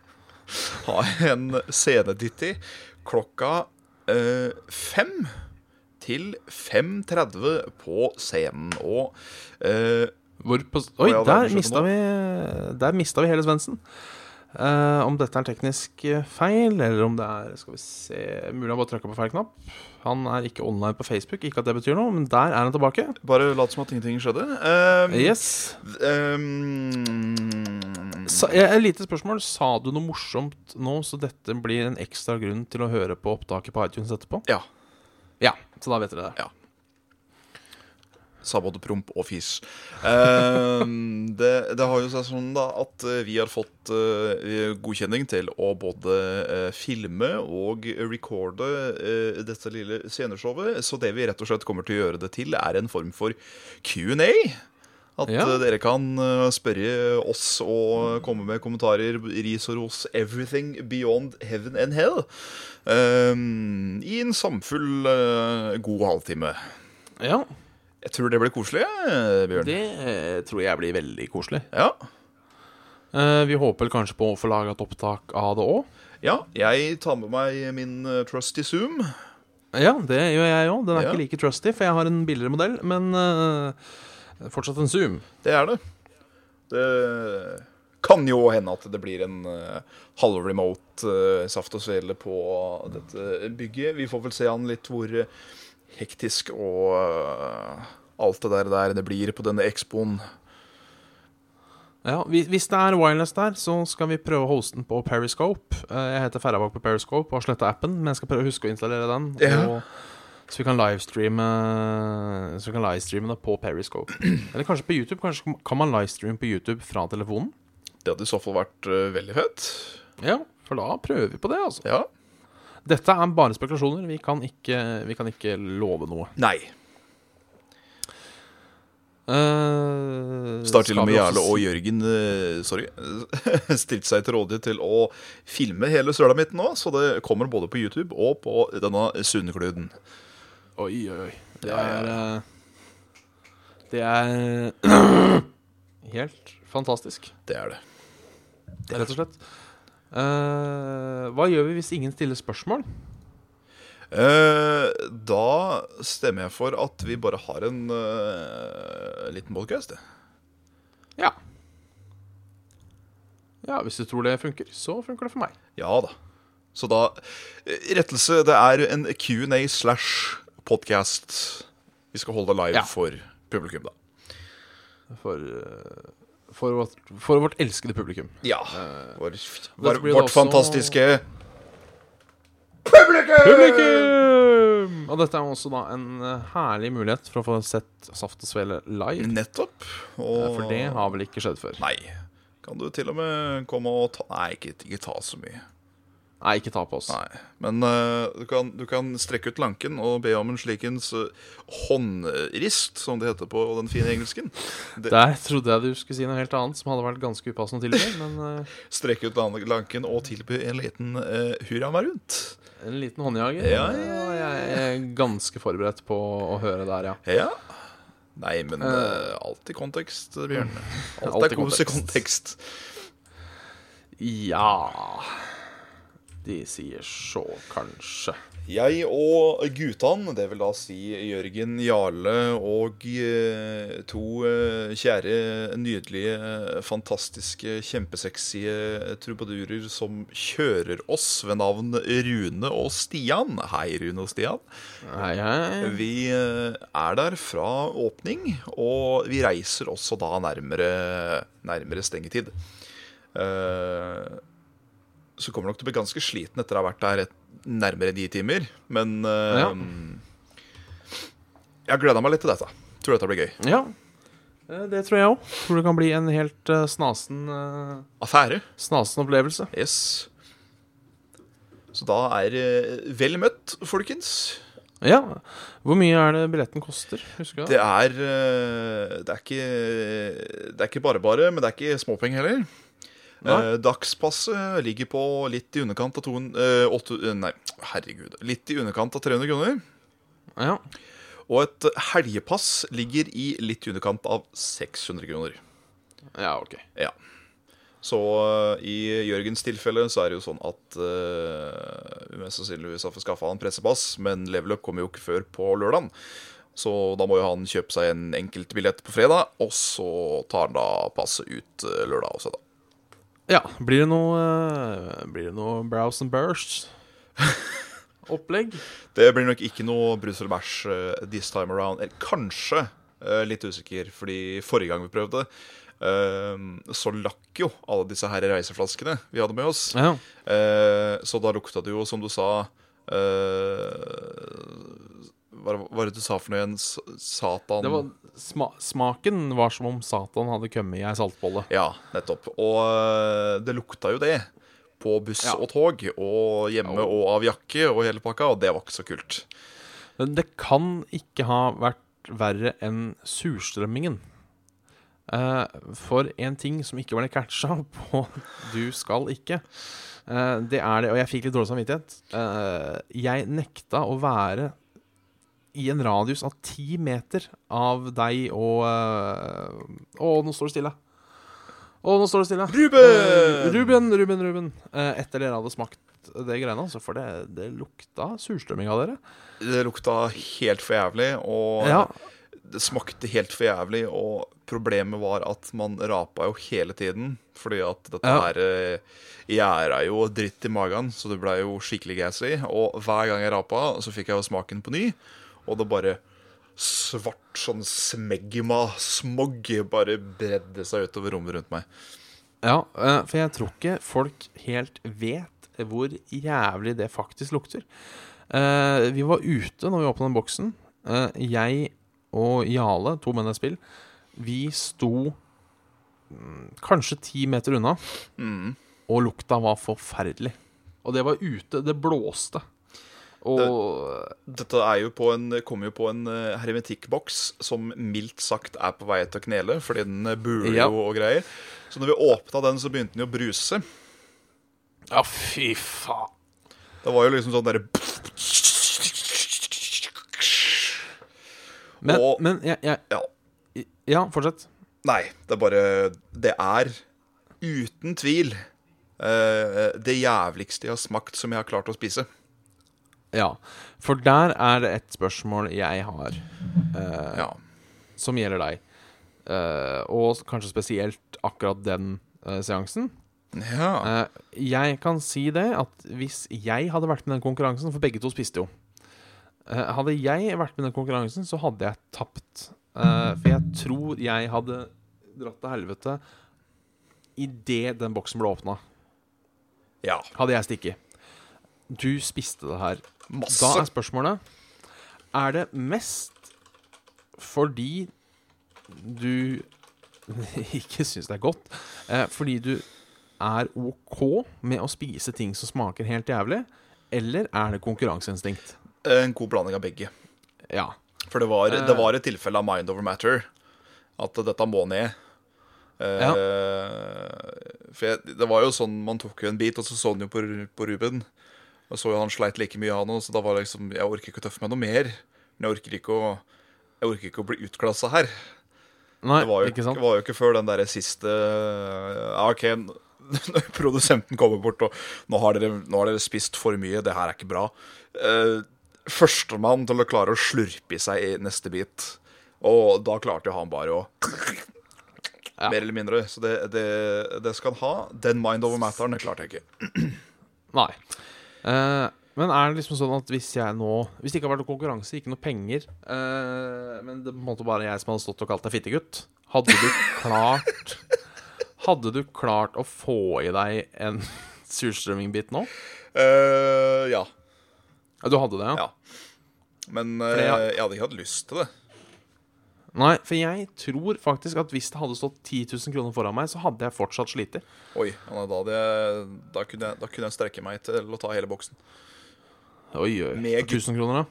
[LAUGHS] ha en sceneditty klokka eh, fem til 5.30 på scenen. Og eh, Hvor på, oi, der mista vi Der mista vi hele Svendsen. Eh, om dette er teknisk eh, feil, eller om det er Skal vi se Mulig han bare trykka på feil knapp. Han er ikke online på Facebook, ikke at det betyr noe, men der er han tilbake. bare lat som at ingenting skjedde. Eh, Yes. ehm, Sa, eh, et lite spørsmål. Sa du noe morsomt nå, så dette blir en ekstra grunn til å høre på opptaket på iTunes etterpå? ja. Ja, så da vet dere det. Ja. Sa både promp og fis. Ehm, [LAUGHS] det, det har jo seg sånn da at eh, vi har fått eh, godkjenning til å både eh, filme og recorde eh, dette lille sceneshowet. Så det vi rett og slett kommer til å gjøre det til, er en form for Q&A. At Ja. eh, dere kan eh, spørre oss og komme med kommentarer, ris og ros, everything beyond heaven and hell. um, I en samfull uh, god halvtime. Ja, Jeg tror det blir koselig, Bjørn. det tror jeg blir veldig koselig. Ja. Uh, vi håper kanskje på å få laga et opptak av det òg. ja, jeg tar med meg min trusty Zoom. Ja, det gjør jeg òg. Den er Ja. ikke like trusty, for jeg har en billigere modell, men eh, fortsatt en Zoom. Det er det. Det kan jo hende at det blir en uh, halvremote uh, saft og svele på dette bygget. Vi får vel se an litt hvor eh, hektisk og uh, alt det der, der det blir på denne expoen. Ja, hvis, det er wireless der, så skal vi prøve å hoste den på Periscope. Eh, jeg heter Ferrabak på Periscope og har sletta appen, men jeg skal prøve å huske å installere den. Ja. Og, så vi kan livestreame Så vi kan livestreame det på Periscope. [CLEARS THROAT] Eller kanskje på YouTube. Kanskje kan man livestreame på YouTube fra telefonen? Det hadde i så fall vært uh, veldig fett. Ja, for da prøver vi på det, altså. Ja. Dette er bare spekulasjoner. Vi kan ikke, vi kan ikke love noe. Nei. Uh, da har til og med Jarle og Jørgen uh, sorry, [LAUGHS] stilt seg til rådighet til å filme hele sølamitten nå. Så det kommer både på YouTube og på denne Sundekluden. Oi, oi, oi. Det er eh, Det er [COUGHS] helt fantastisk, Det er det. det er. rett og slett. Uh, hva gjør vi hvis ingen stiller spørsmål? Uh, da stemmer jeg for at vi bare har en uh, liten det? Ja. Ja, hvis du tror det funker, så funker det for meg. Ja da. Så da Rettelse. Det er en Q&A slash podcast vi skal holde live Ja. for publikum, da. For, eh, for, vårt, for vårt elskede publikum. Ja. Vår, vår, vårt også- fantastiske Publikum! Og dette er også da en eh, herlig mulighet for å få sett Saft og Svele live. Nettopp. Eh, Og For det har vel ikke skjedd før. Nei. Kan du til og med komme og ta Nei, ikke, ikke ta så mye. Nei, ikke ta på oss. Nei. Men uh, du, kan, du kan strekke ut lanken og be om en slikens uh, håndrist, som det heter på den fine engelsken. Det, Der trodde jeg du skulle si noe helt annet som hadde vært ganske upassende å tilby, men eh, [LAUGHS] strekke ut lanken og tilby en liten uh, hurra meg rundt. en liten håndjager. Ja, og Jeg er ganske forberedt på å høre der, ja. Ja. Nei, men uh, alt i kontekst, Bjørn. [LAUGHS] Alt, Alt i er kos i kontekst. Ja De sier så, kanskje. Jeg og guttene, det vil da si Jørgen Jarle og eh, to eh, kjære, nydelige, fantastiske, kjempesexy trubadurer som kjører oss ved navn Rune og Stian. Hei, Rune og Stian. Hei, hei. Vi eh, er der fra åpning, og vi reiser også da nærmere, nærmere stengetid. Eh, så kommer nok til å bli ganske sliten etter å ha vært der et, nærmere ni timer. Men uh, Ja. jeg gleder meg litt til dette. Tror dette blir gøy. Ja. Eh, Det tror jeg òg. Tror det kan bli en helt uh, snasen, uh, Affære. snasen opplevelse. Yes. Så da er uh, vel møtt, folkens. Ja. Hvor mye er det billetten koster? Husker du det? Er eh, Det er ikke Det er ikke bare bare, men det er ikke småpenger heller. Eh, dagspasset ligger på litt i underkant av 200, eh, åtte- eh, Nei, herregud. Litt i underkant av 300 kroner. Ja. Og et helgepass ligger i litt i underkant av 600 kroner. ja, ok. Ja. Så uh, i Jørgens tilfelle så er det jo sånn at uh, mest sannsynligvis har fått skaffa han pressepass, men level up kommer jo ikke før på lørdag. Så da må jo han kjøpe seg en enkeltbillett på fredag, og så tar han da passet ut lørdag også, da. Ja, blir det noe eh, Blir det noe Browse and Burst? [LAUGHS] Opplegg? Det blir nok ikke noe brus eller bæsj uh, this time around. Eller kanskje Uh, litt usikker, fordi forrige gang vi prøvde, uh, så lakk jo alle disse her reiseflaskene vi hadde med oss. Ja. Så da lukta det jo, som du sa Hva var det du sa for noe igjen? Satan Det var, sma smaken var som om Satan hadde kommet i ei saltbolle. Ja, nettopp. Og eh, det lukta jo det. På buss Ja. og tog, og hjemme Ja. og av jakke og hele pakka, og det var ikke så kult. Men det kan ikke ha vært verre enn surstrømmingen. Uh, for en ting som ikke ble catcha [LAUGHS] på Du skal ikke, uh, det er det Og jeg fikk litt dårlig samvittighet. Uh, jeg nekta å være i en radius av ti meter av deg og Å, Å, nå står det stille. Å, nå står det stille. Ruben! Eh, Ruben, Ruben, Ruben. Eh, etter dere hadde smakt det greiene, altså, for det, det lukta surstrømming av dere. Det lukta helt for jævlig, og Ja, det smakte helt for jævlig. Og problemet var at man rapa jo hele tiden, fordi at dette Ja. her eh, gjæra jo dritt i magen, så det blei jo skikkelig gassy. Og hver gang jeg rapa, så fikk jeg jo smaken på ny, og det bare svart sånn smegma, smog, bare bredde seg utover rommet rundt meg. Ja, eh, for jeg tror ikke folk helt vet hvor jævlig det faktisk lukter. Eh, vi var ute når vi åpna den boksen. Eh, jeg og Jale, to menn jeg spill, vi sto mm, kanskje ti meter unna, Mm. og lukta var forferdelig. Og det var ute. Det blåste. Og Dette er jo på en, kommer jo på en eh, hermetikkboks som mildt sagt er på vei til å knele, fordi den eh, buler Ja. jo og greier. Så når vi åpna den, så begynte den jo å bruse. Ja, fy faen. Det var jo liksom sånn derre Men, Og- men jeg, jeg, Ja. Ja, fortsett. Nei, det er bare Det er uten tvil eh, det jævligste jeg har smakt som jeg har klart å spise. Ja. For der er det et spørsmål jeg har. eh, Ja. som gjelder deg. Eh, og kanskje spesielt akkurat den eh, seansen. ja. Eh, jeg kan si det at hvis jeg hadde vært med i den konkurransen, for begge to spiste jo eh, Hadde jeg vært med i den konkurransen, så hadde jeg tapt. Eh, for jeg tror jeg hadde dratt til helvete idet den boksen ble åpna. ja. Hadde jeg stikket. Du spiste det her. Masse. Da er spørsmålet Er det mest fordi du [LAUGHS] ikke syns det er godt, eh, fordi du er OK med å spise ting som smaker helt jævlig, eller er det konkurranseinstinkt? En god blanding av begge. Ja. For det var, Eh. det var et tilfelle av mind over matter. At dette må ned. Eh, For jeg, det var jo sånn Man tok jo en bit, og så så den jo på, på Ruben. Og så jo han sleit like mye, han òg, så da var det liksom Jeg orker ikke å tøffe meg noe mer. Men jeg orker ikke å Jeg orker ikke å bli utklassa her. Nei, Det var jo ikke sant sant? var jo ikke før den derre siste Ja, OK, [LAUGHS] når produsenten kommer bort og nå har, dere, 'Nå har dere spist for mye, det her er ikke bra'. Uh, Førstemann til å klare å slurpe i seg i neste bit. Og da klarte jo han bare å [CLEARS THROAT] Ja. Mer eller mindre. Så det, det, det skal han ha. Den mind over matteren, det klarte jeg ikke. [CLEARS THROAT] Nei. Eh, men er det liksom sånn at hvis jeg nå Hvis det ikke har vært noe konkurranse, ikke noe penger, uh, men det måtte på en måte bare jeg som hadde stått og kalt deg fittegutt, hadde du klart [LAUGHS] Hadde du klart å få i deg en [LAUGHS] surstrømmingbit nå? Uh, ja. Ja, du hadde det, ja? Ja. Men uh, jeg, jeg hadde ikke hatt lyst til det. Nei, for jeg tror faktisk at hvis det hadde stått 10 000 kroner foran meg, så hadde jeg fortsatt slitt. Oi, ja, da, hadde jeg, da, kunne jeg, da kunne jeg strekke meg til å ta hele boksen. Oi, oi. Med For 1000 kroner, da?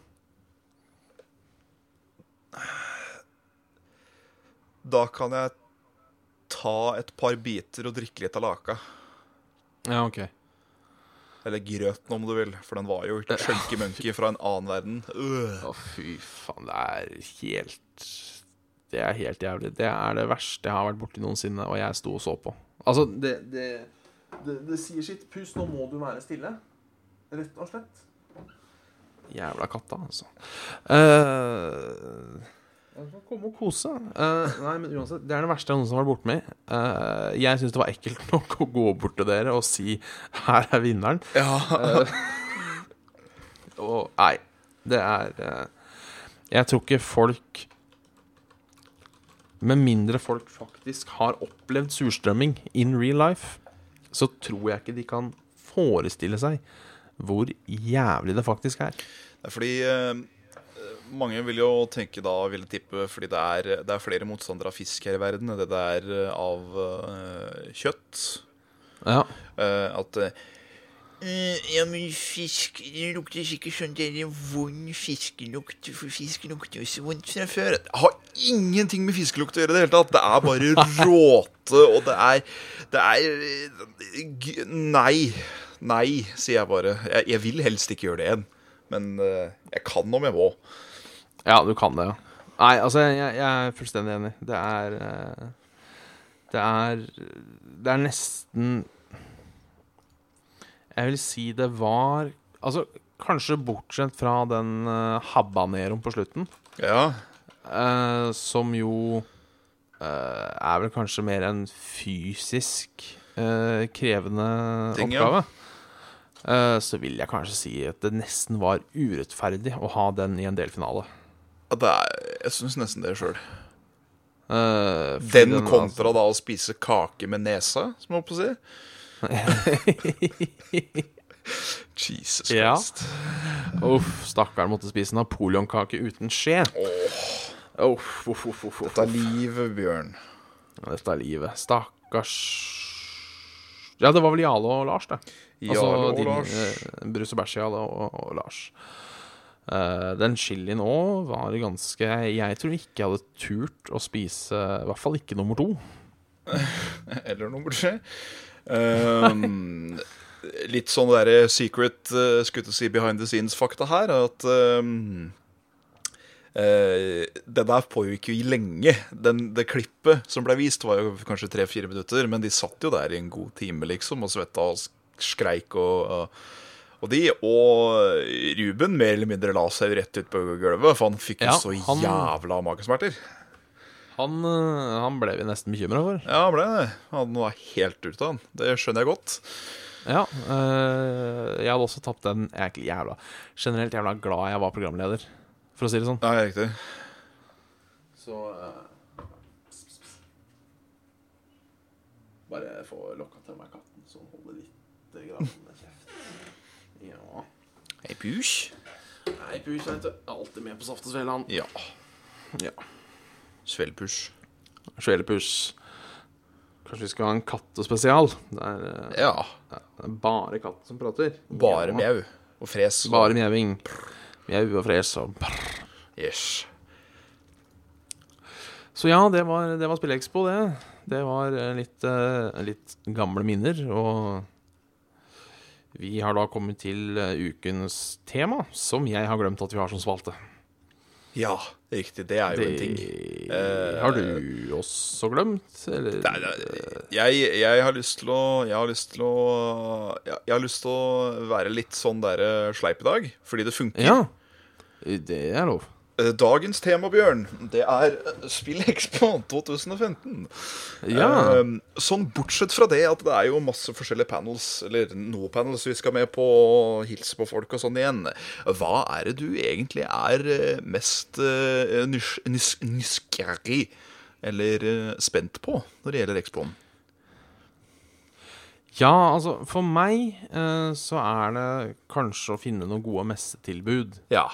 Da kan jeg ta et par biter og drikke litt av laka. Ja, ok. Eller grøten, om du vil. For den var jo chunky monkey fra en annen verden. Øh. oh, fy faen. Det er helt Det er helt jævlig. Det er det verste jeg har vært borti noensinne, og jeg sto og så på. Altså, det Det, det, det sier sitt. Pust, nå må du være stille. Rett og slett. Jævla katta, altså. Uh, Komme og kose. Uh, nei, men uansett, Det er det verste jeg noensinne har vært borte med. Eh, jeg syns det var ekkelt [LAUGHS] nok å gå bort til dere og si 'her er vinneren'. Ja. uh, og nei, det er Jeg tror ikke folk Med mindre folk faktisk har opplevd surstrømming in real life, så tror jeg ikke de kan forestille seg hvor jævlig det faktisk er. Det er fordi eh, mange vil jo tenke da, vil tippe, fordi det er, det er flere motstandere av fisk her i verden enn det det er av eh, kjøtt. Ja. Eh, at eh, Ja, men fisk Det lukter sikkert sånn der vond fiskelukt, for fisk lukter jo så vondt fra før. Det har ingenting med fiskelukt å gjøre i det hele tatt. Det er bare [LAUGHS] råte, og det er Det er eh, g- Nei. Nei, sier jeg bare. Jeg, jeg vil helst ikke gjøre det igjen. Men eh, jeg kan om jeg må. Ja, du kan det, ja. Nei, altså, jeg, jeg er fullstendig enig. Det er eh, Det er Det er nesten Jeg vil si det var Altså, kanskje bortsett fra den uh, habaneroen på slutten, Ja. Uh, som jo uh, er vel kanskje mer en fysisk uh, krevende Ting, oppgave. Ja. så vil jeg kanskje si at det nesten var urettferdig å ha den i en delfinale. Er, jeg syns nesten det sjøl. Eh, Den kontra da å spise kake med nesa, som jeg holdt på å si. [LAUGHS] Jesus Ja. Christ. Uff, stakkaren måtte spise napoleonkake uten skje. Uff, uff, uff, uff, uff. Dette er livet, Bjørn. Dette er livet. Stakkars Ja, det var vel Jale og Lars, det. Altså og din, Lars. eh, Brus og bæsj-Jale og, og Lars. Uh, den chilien òg var ganske Jeg tror ikke jeg hadde turt å spise I hvert fall ikke nummer to. [LAUGHS] Eller nummer tre. Um, litt sånn derre secret uh, skulle si behind the scenes-fakta her. At um, uh, det der pågikk jo i lenge. Den, det klippet som ble vist, var jo kanskje tre-fire minutter. Men de satt jo der i en god time, liksom, og svetta og skreik og, og de. Og Ruben mer eller mindre la seg rett ut på gulvet, for han fikk jo Ja, så han- jævla magesmerter. Han, eh, han ble vi nesten bekymra for. Ja, han ble det. Han var helt ute av han. Det skjønner jeg godt. Ja, øh, jeg hadde også tapt den Jeg er ikke jævla Generelt jævla glad jeg var programleder, for å si det sånn. Nei, riktig. Så øh, Bare få lokka til meg katten, så holder litt grann kjeft. Ja. Hei, pus. Hei, pus. Alltid med på saft og svele, han. Ja. Ja. Svelpus. Svelepus. Kanskje vi skal ha en kattespesial? Det er, øh, Ja. det er bare katt som prater. Bare Ja. mjau og fres. Bare mjauing. Mjau og fres og Yes. Så ja, det var, det var Spillekspo, det. Det var eh, litt, eh, litt gamle minner. Og vi har da kommet til eh, ukens tema, som jeg har glemt at vi har som spalte. Ja, riktig. Det er jo en ting. Det Eh, har du også glemt, eller? Nei, nei, jeg, jeg har lyst til å Jeg har lyst til å jeg har lyst til å være litt sånn derre sleip i dag, fordi det funker. Ja, det er lov. Eh, Dagens tema, Bjørn, det er SpillExpo Spill Expo 2015. Ja. Eh, sånn bortsett fra det at det er jo masse forskjellige panels, eller no panels vi skal med på, og hilse på folk og sånn igjen. Hva er det du egentlig er eh, mest eh, nys nys nysgjerrig eller eh, spent på når det gjelder Expoen? Ja, altså, for meg eh, så er det kanskje å finne noen gode messetilbud. Ja.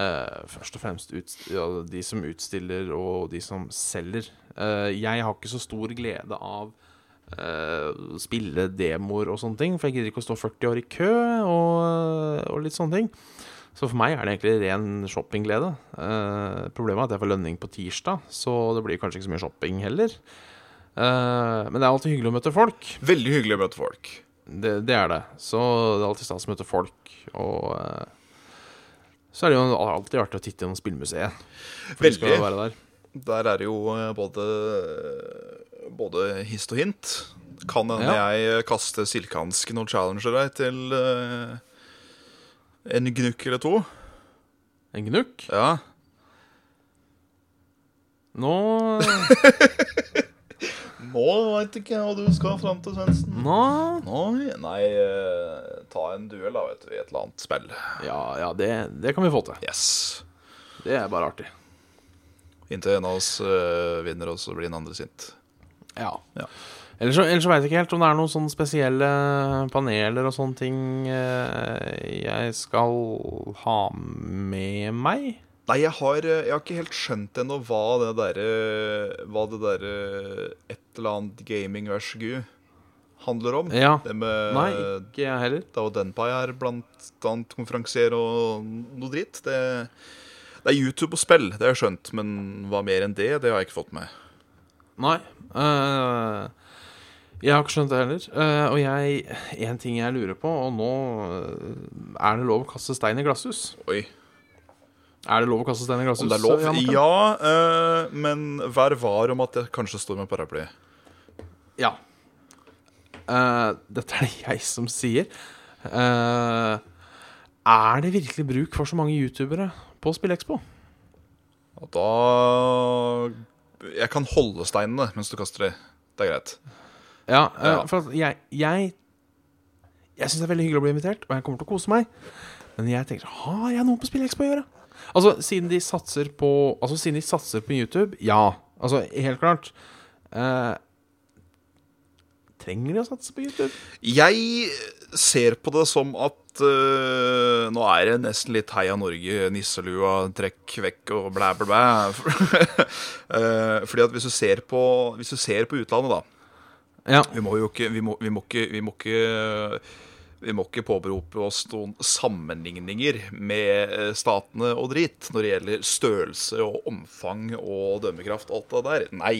Eh, først og fremst ut, ja, de som utstiller og de som selger. Uh, jeg har ikke så stor glede av uh, spille demoer og sånne ting, for jeg gidder ikke å stå 40 år i kø og, og litt sånne ting. Så for meg er det egentlig ren shoppingglede. Problemet er at jeg får lønning på tirsdag, så det blir kanskje ikke så mye shopping heller. Men det er alltid hyggelig å møte folk. Veldig hyggelig å møte folk. Det, det er det. Så det er alltid stas å møte folk. Og så er det jo alltid artig å titte gjennom spillmuseet. Veldig. der. Der er det jo eh, både, både hist og hint. Kan hende Ja. jeg kaster silkehansken og challenger deg til uh, en gnukk eller to. En gnukk. Ja. Nå [LAUGHS] Nå veit ikke hva du skal fram til, Svendsen. Nå Nei, nei eh, ta en duell da, vet du, i et eller annet spill. Ja, ja det, det kan vi få til. Yes. Det er bare artig. Inntil en av oss eh, vinner, og så blir den andre sint. Ja. Ja. Ellers så, ellers så veit jeg ikke helt om det er noen sånne spesielle paneler og sånne ting eh, jeg skal ha med meg. Nei, jeg har, jeg har ikke helt skjønt ennå hva det derre Hva det derre Et eller annet gaming vs. Gud handler om. Ja. Det med Nei, ikke jeg heller. Da og Denpai er blant annet konferansier og noe dritt. Det, det er YouTube og spill, det har jeg skjønt, men hva mer enn det, det har jeg ikke fått med. Nei. Uh, jeg har ikke skjønt det heller. Uh, og jeg En ting jeg lurer på, og nå uh, Er det lov å kaste stein i glasshus? Oi. Er det lov å kaste stein i glasshus? Om det er lov? Ja, men vær var om at jeg kanskje står med paraply. Ja. Uh, dette er det jeg som sier. Uh, er det virkelig bruk for så mange youtubere på SpillExpo? Og da Jeg kan holde steinene mens du kaster de. Det er greit. Ja, uh, Ja. for jeg Jeg, jeg syns det er veldig hyggelig å bli invitert, og jeg kommer til å kose meg. Men jeg tenker har jeg noe på SpillExpo å gjøre? Altså, siden de satser på Altså, siden de satser på YouTube, ja. Altså, helt klart. Eh, trenger de å satse på YouTube? Jeg ser på det som at uh, Nå er det nesten litt Heia Norge, nisselua, trekk vekk og blæ, blæ, blæ. [LAUGHS] Eh, fordi at hvis du ser på Hvis du ser på utlandet, da Ja. Vi må jo ikke Vi må, vi må ikke, vi må ikke vi må ikke påberope oss noen sammenligninger med eh, statene og drit når det gjelder størrelse og omfang og dømmekraft og alt det der. Nei.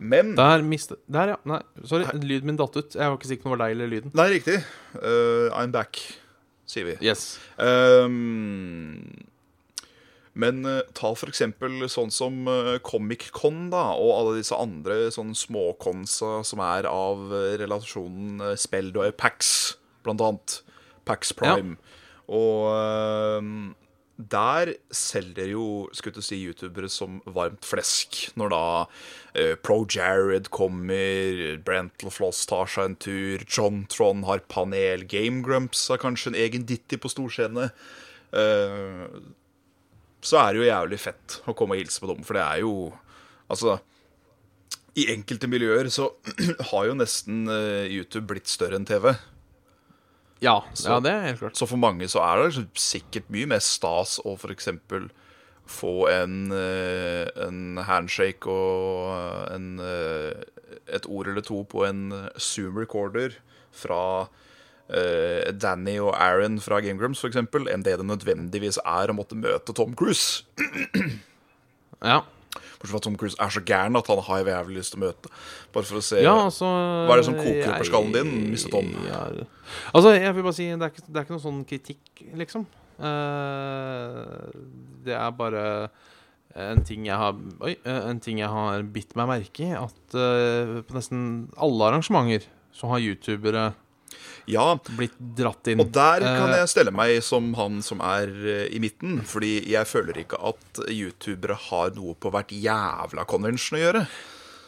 Men Der miste, Der, ja. Nei, sorry. Lyden min datt ut. Jeg var ikke sikker på om det var deg eller lyden. Nei, riktig. Uh, I'm back, sier vi. Yes. Um, men uh, ta for eksempel sånn som uh, Comic-Con da, og alle disse andre sånn småkonsa som er av uh, relasjonen uh, Speld og Pax, blant annet. Pax Prime. Og ehm, der selger jo skulle du si, youtubere som varmt flesk. Når da uh, Pro Jared kommer, Brental Floss tar seg en tur, John Tron har panel, Game Grumps har kanskje en egen ditty på storscene. Uh, så er det jo jævlig fett å komme og hilse på dem, for det er jo Altså I enkelte miljøer så [CLEARS THROAT] har jo nesten uh, YouTube blitt større enn TV. Ja, ja, det er helt klart. Så for mange så er det sikkert mye mer stas å f.eks. få en, eh, en handshake og en, eh, et ord eller to på en Zoom recorder fra eh, Danny og Aaron fra Game Grumps f.eks., enn det det nødvendigvis er å måtte møte Tom Cruise. [CLEARS THROAT] Ja. Bortsett fra at Tom Cruise er så gæren at han har jeg jævlig lyst til å møte. Bare for å se Ja, altså Hva er det som koker opp i skallen din, Mr. Tom? Ja, altså, jeg vil bare si det er ikke, det er ikke noen sånn kritikk, liksom. Uh, det er bare en ting jeg har Oi, en ting jeg har bitt meg merke i. At uh, på nesten alle arrangementer så har youtubere Ja, blitt dratt inn. Og der kan Eh, jeg stelle meg som han som er eh, i midten. Fordi jeg føler ikke at youtubere har noe på hvert jævla convention å gjøre.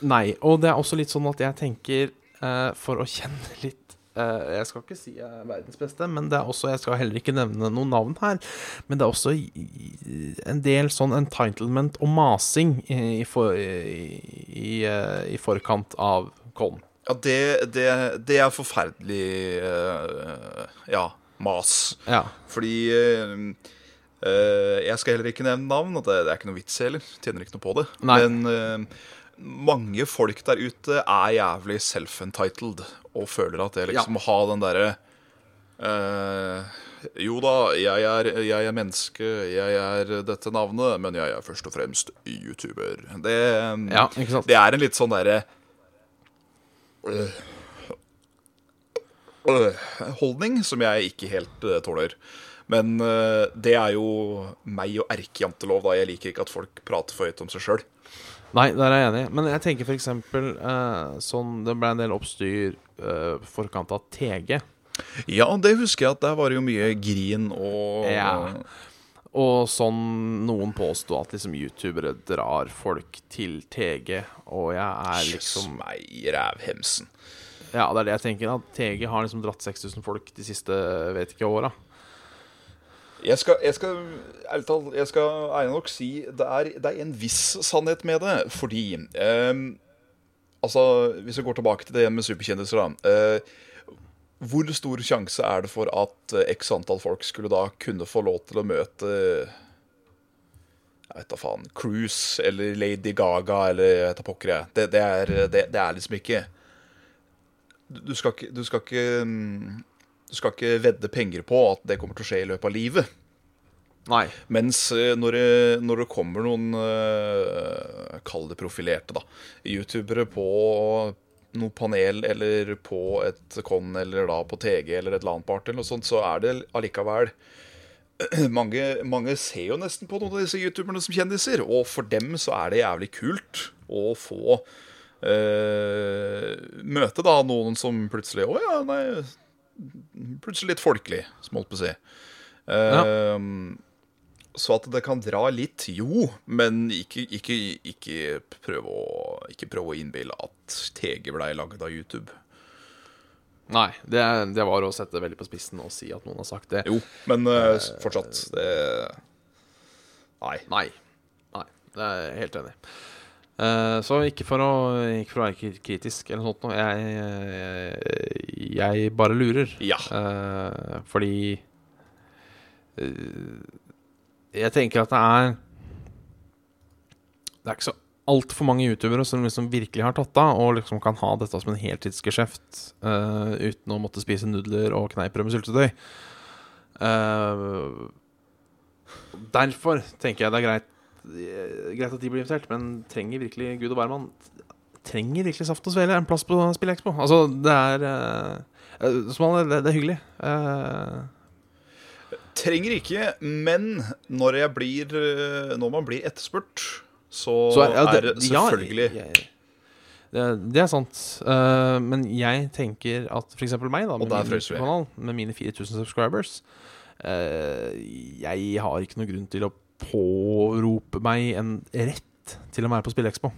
Nei, og det er også litt sånn at jeg tenker uh, For å [LAUGHS] kjenne litt uh, Jeg skal ikke si jeg er verdens beste, men det er også Jeg skal heller ikke nevne noen navn her. Men det er også en del sånn entitlement og masing i, i, for, i, i forkant av Kollen. Ja, det, det, det er forferdelig uh, Ja, mas. Ja. Fordi uh, uh, jeg skal heller ikke nevne navn, og det, det er ikke noe vits heller. Tjener ikke noe på det. Nei. Men mange folk der ute er jævlig self-entitled og føler at det liksom må ha den derre Jo da, jeg er, jeg er menneske, jeg er dette navnet, men jeg er først og fremst YouTuber. Det, Ja, det er en litt sånn derre holdning som jeg ikke helt øh, tåler. Men øh, det er jo meg og erkejantelov, da. Jeg liker ikke at folk prater for høyt om seg sjøl. Nei, der er jeg enig. Men jeg tenker eksempel eh, sånn Det ble en del oppstyr uh, forkant av TG. Ja, det husker jeg at der var det jo mye grin og Ja. Og sånn noen påsto at liksom youtubere drar folk til TG, og jeg er Jøss liksom meg i rævhemsen. Ja, det er det jeg tenker. At TG har liksom dratt 6000 folk de siste vet ikke åra. Jeg skal, jeg skal ærlig talt, jeg skal ærlig nok si det er, det er en viss sannhet med det. Fordi eh, Altså, hvis vi går tilbake til det med superkjendiser, da. eh, hvor stor sjanse er det for at eh, x antall folk skulle da kunne få lov til å møte Jeg vet da faen Cruise eller Lady Gaga eller jeg vet da pokker jeg. Det, det, er, det, det er liksom ikke Du skal ikke, du skal ikke mm, du skal ikke vedde penger på at det kommer til å skje i løpet av livet. Nei. Mens eh, når det, når det kommer noen uh, Kall det profilerte, da. Youtubere på noe panel eller på et con eller da på TG eller et LAN-party eller noe sånt, så er det allikevel [CLEARS THROAT] mange, mange ser jo nesten på noen av disse youtuberne som kjendiser, og for dem så er det jævlig kult å få øh, møte da noen som plutselig Å ja, nei Plutselig litt folkelig, som holdt på å si. Eh, Så at det kan dra litt, jo, men ikke, ikke, ikke prøve å, ikke prøve å innbille at TG blei laget av YouTube. Nei, det, det var å sette det veldig på spissen og si at noen har sagt det. Jo, men uh, fortsatt. Det Nei. Nei. Nei, det er jeg helt enig. i. Eh, så ikke for, å, ikke for å være kritisk eller noe sånt. Jeg, jeg, bare lurer. Ja. Uh, fordi eh, Jeg tenker at det er Det er ikke så altfor mange youtubere som liksom virkelig har tatt av, og liksom kan ha dette som en heltidsgeskjeft uh, uten å måtte spise nudler og kneippbrød med syltetøy. Uh, derfor tenker jeg det er greit eh, Greit at de blir invitert, men trenger virkelig Gud og hvermann Trenger virkelig Saft og Svele en plass på Spillekspo? Altså, det er uh, det, er hyggelig. Eh, Trenger ikke, men når blir eh, Når man blir etterspurt, så, så er, ja, det selvfølgelig ja, jeg, det, det er sant. Uh, men jeg tenker at f.eks. meg, da, med min. YouTube-kanal, med mine 4000 subscribers uh, Jeg har ikke noen grunn til å pårope meg en rett til å være på SpillExpo.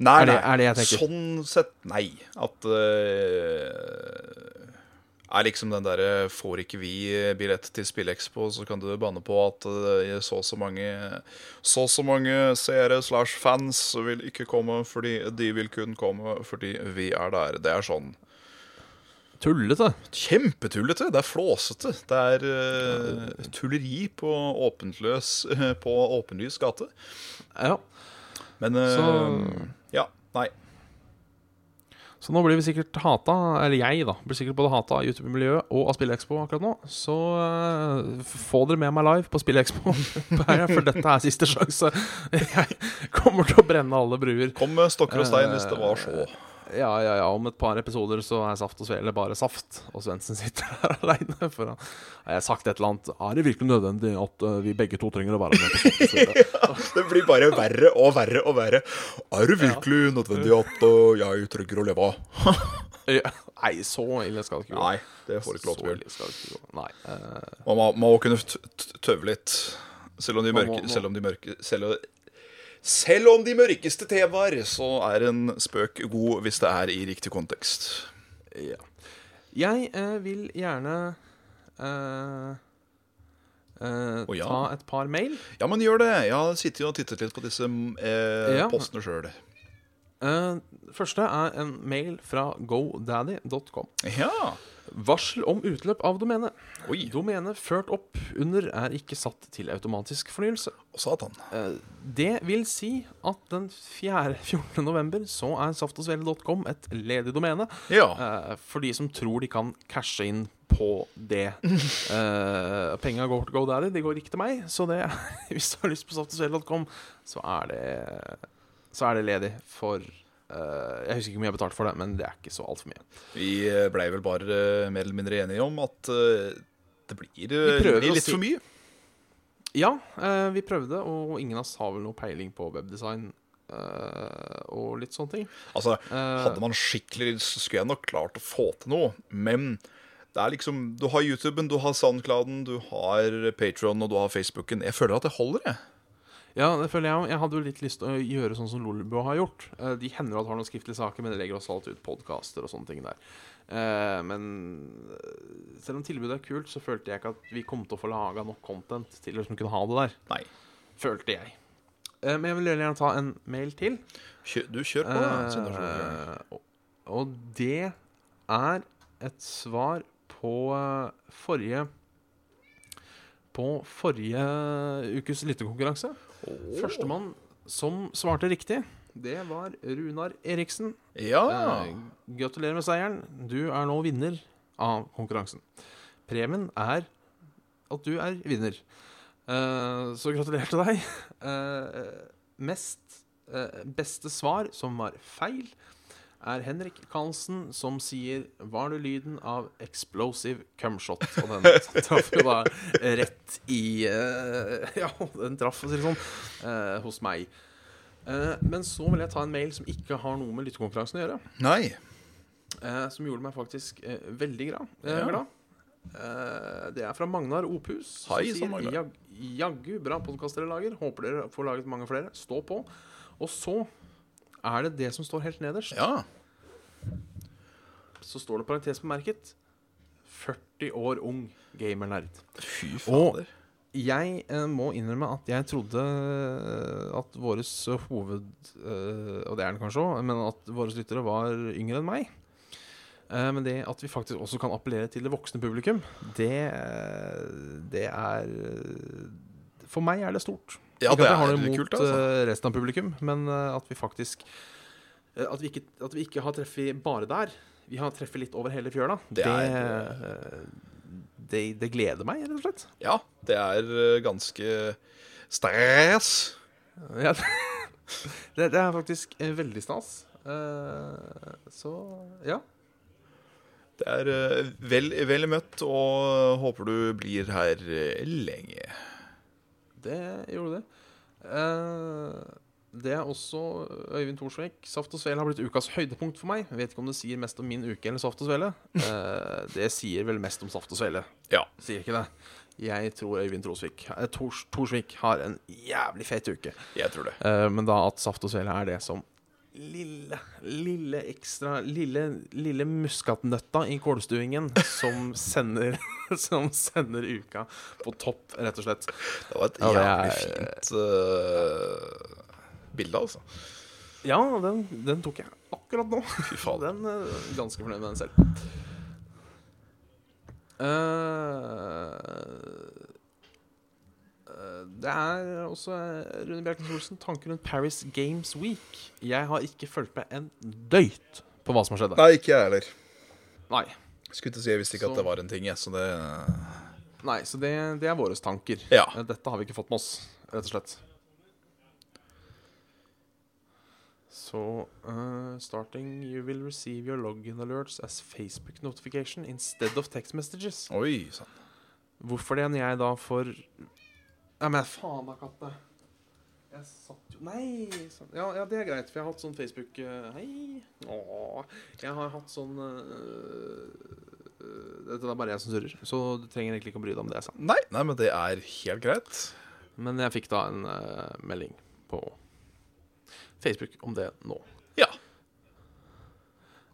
Nei, Er det- nei, er det? Sånn sett, nei. At eh, Er liksom den derre Får ikke vi billett til Spillekspo, så kan du banne på at eh, så og så mange Så og så mange seere slash fans vil ikke komme fordi de vil kun komme fordi vi er der. Det er sånn Tullete. kjempetullete. Det er flåsete. Det er uh, tulleri på åpenløs På åpenlys gate. Ja. Men uh, Så- Ja, nei. Så nå blir vi sikkert hata, eller jeg da, blir sikkert både hata av YouTube-miljøet og av Spillekspo akkurat nå. Så uh, få dere med meg live på Spillekspo, [LAUGHS] for dette er siste sjanse. [LAUGHS] Jeg kommer til å brenne alle bruer. Kom med stokker og stein hvis det var så. Ja, ja, ja, om et par episoder så er Saft og Svele bare saft, og Svendsen sitter [LAUGHS] her aleine. For han har jeg sagt et eller annet Er det virkelig nødvendig at eh, vi begge to trenger å være med Svele? [LAUGHS] Det blir bare verre og verre og verre. Er det virkelig nødvendig at uh, jeg trenger å leve av? [LAUGHS] Ja, Nei, så ille skal det ikke gå. Nei, det får ikke lov til å gjøre. eh, Man må, må kunne tøve litt. Selv om de mørke Selv om de mørke selv, selv om de mørkeste temaer, så er en spøk god hvis det er i riktig kontekst. Ja. Jeg eh, vil gjerne eh, eh, ja. ta et par mail. Ja, men gjør det. Jeg har sittet og tittet litt på disse eh, Ja. postene sjøl. Eh, første er en mail fra godaddy.com. Ja. Varsel om utløp av domene. Oi, Domene ført opp under er ikke satt til automatisk fornyelse. og satan. Eh, Det vil si at den 4. 14. [LAUGHS] november så er saftogsvele.com et ledig domene. Ja. eh, For de som tror de kan cashe inn på det. Uh, [LAUGHS] Penga går til GoDaddy, de går ikke til meg. Så det, [LAUGHS] hvis du har lyst på saftogsvele.com, så er det Så er det ledig for Jeg husker ikke hvor mye jeg betalte for det, men det er ikke så altfor mye. Vi eh, blei vel bare eh, mer eller mindre enige om at eh, det blir, eh, litt si- for mye. Ja, eh, vi prøvde, og ingen av oss har vel noe peiling på webdesign eh, og litt sånne ting. Altså, Eh, Hadde man skikkelig lyst, så skulle jeg nok klart å få til noe. Men det er liksom Du har YouTuben, du har Soundclouden, du har Patron og du har Facebooken. Jeg føler at det holder, jeg. Ja, det føler jeg òg. Jeg hadde jo litt lyst til å gjøre sånn som Lolbua har gjort. Eh, De hender at har noen skriftlige saker, men de legger også alt ut podkaster og sånne ting der. Eh, Men eh, selv om tilbudet er kult, så følte jeg ikke at vi kom til å få laga nok content til å kunne ha det der. Nei. Følte jeg. Men jeg vil gjerne ta en mail til. Kjør, du kjør på, da. Eh, og- det er et svar på forrige På forrige ukes lyttekonkurranse. Førstemann som svarte riktig, det var Runar Eriksen. Ja. Eh, gratulerer med seieren. Du er nå vinner av konkurransen. Premien er at du er vinner. Eh, så gratulerer til deg. Eh, mest eh, beste svar, som var feil, er Henrik Karlsen som sier 'Var det lyden av explosive cumshot?' Og den [LAUGHS] traff jo da rett i uh, [LAUGHS] Ja, den traff, for å si det sånn, uh, hos meg. Uh, men så vil jeg ta en mail som ikke har noe med lyttekonkurransen å gjøre. Nei. Som gjorde meg faktisk veldig glad. Ja. glad. Det er fra Magnar Opus. som Hei, sier, sann, Magnar. Jaggu bra podkast dere lager. Håper dere får laget mange flere. Stå på. Og så er det det som står helt nederst. Ja. Så står det parentes bemerket 40 år ung gamernerd. Fy fader. Og- Jeg eh, må innrømme at jeg trodde eh, at våres hoved... eh, og det er den kanskje òg, men at våre lyttere var yngre enn meg. Eh, men det at vi faktisk også kan appellere til det voksne publikum, det, eh, det er eh, For meg er det stort. Ja, Ikke det at jeg har er det kult, altså. eh, resten av publikum, men eh, at vi faktisk eh, at vi, ikke, at vi ikke har treffet bare der. Vi har treffet litt over hele fjøla. Det eh, det, det gleder meg, rett og slett. Ja, det er ganske stress. [LAUGHS] Ja, det, det er faktisk veldig stas. Så ja. Det er vel, vel møtt, og håper du blir her lenge. Det gjorde det. Eh, det er også Øyvind Thorsvik. Saft og Svele har blitt ukas høydepunkt for meg. Jeg vet ikke om det sier mest om min uke eller Saft og Svele. [LAUGHS] Eh, det sier vel mest om Saft og Svele, Ja. sier ikke det? Jeg tror Øyvind Thorsvik, eh, Tors, Thorsvik har en jævlig fet uke. Jeg tror det. Eh, men da at Saft og Svele er det som lille, lille ekstra Lille, lille muskatnøtta i kålstuingen som [LAUGHS] sender Som sender uka på topp, rett og slett. Det var et Ja, jævlig er- fint uh, bilde, altså. Ja, den, den tok jeg akkurat nå. Fy faen. Den er ganske fornøyd med den selv. Eh, det er også eh, Rune Bjerknes Olsen tanker rundt Paris Games Week. Jeg har ikke fulgt med en døyt på hva som har skjedd der. Nei, ikke jeg heller. Nei. Skulle til å si, Jeg visste ikke Så- at det var en ting, jeg, så det Nei, så det, det er våre tanker. Ja. Eh, Dette har vi ikke fått med oss, rett og slett. Så uh, Starting you will receive your login alerts as Facebook notification instead of text messages. Oi sant Hvorfor det når jeg da får Ja, men faen da, katte. Jeg satt jo Nei! sånn- Ja, ja, det er greit, for jeg har hatt sånn Facebook eh, Hei. Åh. Jeg har hatt sånn eh, Dette er bare jeg som surrer, så du trenger egentlig ikke å bry deg om det jeg sa. Nei, nei, men det er helt greit. Men jeg fikk da en uh, melding på Facebook om det nå. Ja.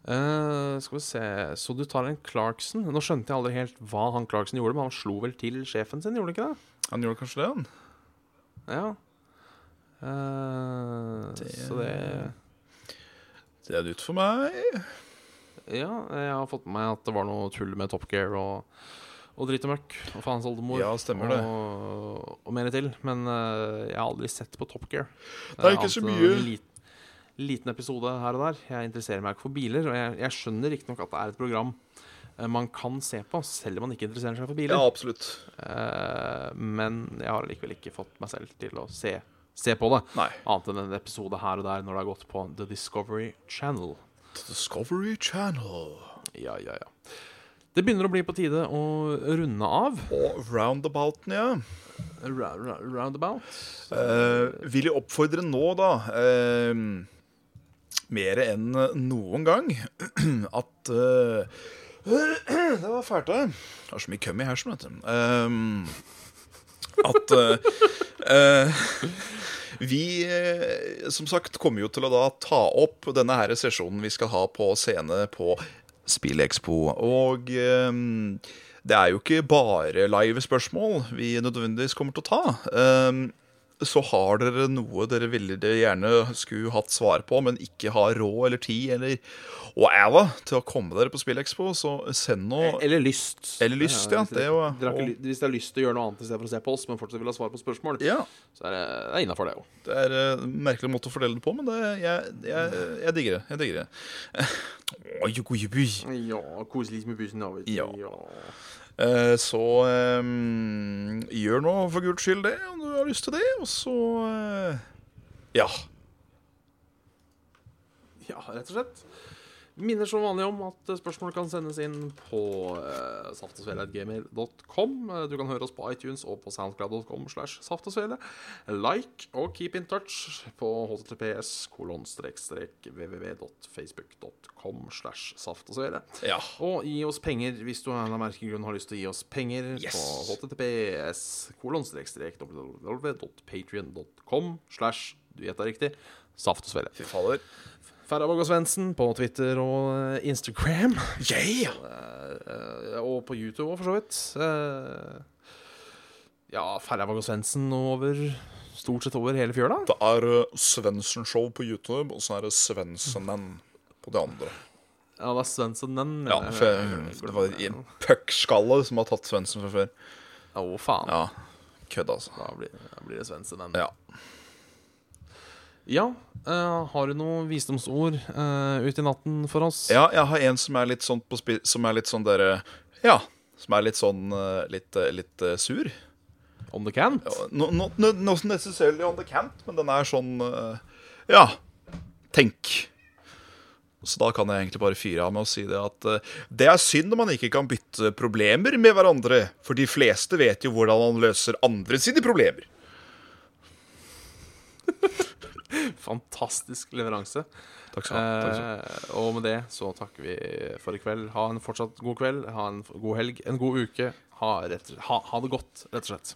Uh, skal vi se Så du tar en Clarkson. Nå skjønte jeg aldri helt hva han Clarkson gjorde, men han slo vel til sjefen sin, gjorde han ikke det? Han gjorde kanskje det, han. Ja. Uh, Det- Så det Det er nytt for meg. Ja, jeg har fått med meg at det var noe tull med Top Gear og, og dritt og møkk og faens oldemor. Ja, stemmer det. Og, og mer til. Men uh, jeg har aldri sett på Top Gear. Det er ikke så mye. En liten, liten episode her og der. Jeg interesserer meg ikke for biler, og jeg, jeg skjønner riktignok at det er et program man kan se på, selv om man ikke interesserer seg for biler. Ja, absolutt. Eh, men jeg har likevel ikke fått meg selv til å se, se på det. Nei. Annet enn en episode her og der når det har gått på The Discovery Channel. Discovery Channel. Ja, ja, ja. Det begynner å bli på tide å runde av. Og roundabouten, ja. Ra ra roundabout. Uh, vil jeg oppfordre nå, da, uh, mer enn noen gang, [CLEARS THROAT] at eh, [CLEARS THROAT] Det var fælt, det. Er så mye køm i hersen, vet du. Um, at uh, uh, vi, eh, som sagt, kommer jo til å da ta opp denne her sesjonen vi skal ha på scene på Spillekspo. Og um, det er jo ikke bare live spørsmål vi nødvendigvis kommer til å ta. Eh, så har dere noe dere ville gjerne skulle hatt svar på, men ikke har råd eller tid eller whatever til å komme dere på Spillekspo, så send nå Eller lyst. Eller lyst, ja, Hvis det er jo- ikke Hvis dere har lyst til å gjøre noe annet istedenfor å se på oss, men fortsatt vil ha svar på spørsmål, Ja. så er det, det er innafor, det òg. Det er en merkelig måte å fordele det på, men det, jeg, jeg, jeg digger det. Jeg digger det. [LAUGHS] Ja, koselig med bussen. Ja. Eh, Så eh, gjør nå for guds skyld det, om du har lyst til det, og så eh, Ja. Ja, rett og slett. Minner som vanlig om at spørsmål kan sendes inn på uh, saftosvele.gmail.com. Eh, Du kan høre oss på iTunes og på soundcloud.com slash saftosvele. Like og keep in touch på https www.facebook.com slash saftosvele. ja. Og gi oss penger hvis du av merkelig grunn har lyst til å gi oss penger Yes. på https www.patrion.com slash du gjetta riktig saftosvele. Fy fader. Farabog og Svendsen på Twitter og eh, Instagram. Yeah! Eh, og på YouTube òg, for så vidt. Eh, ja, Farabog og Svendsen over stort sett over hele fjøla. Det er Svendsen-show på YouTube, og så er det Svendsenen på de andre. Ja, det er Svendsenen. Ja, for jeg- det var en puckskalle som har tatt Svendsen fra før. Å, faen. Ja, kødd, altså. Da blir, da blir det Svendsenen. Ja. Ja, Uh, har du noen visdomsord uh, ut i natten for oss? ja, jeg har en som er litt sånn på spi Som er litt sånn dere Ja. Som er litt sånn eh, litt, litt sur. On the cant? No, no, no, necessarily on the cant, men den er sånn Ja. Tenk. Så da kan jeg egentlig bare fyre av med å si det at uh, det er synd om man ikke kan bytte problemer med hverandre, for de fleste vet jo hvordan man løser andre sine problemer. [LAUGHS] Fantastisk leveranse. Takk skal. Takk skal. Eh, og med det så takker vi for i kveld. Ha en fortsatt god kveld, ha en god helg, en god uke. Ha, rett, ha, ha det godt, rett og slett.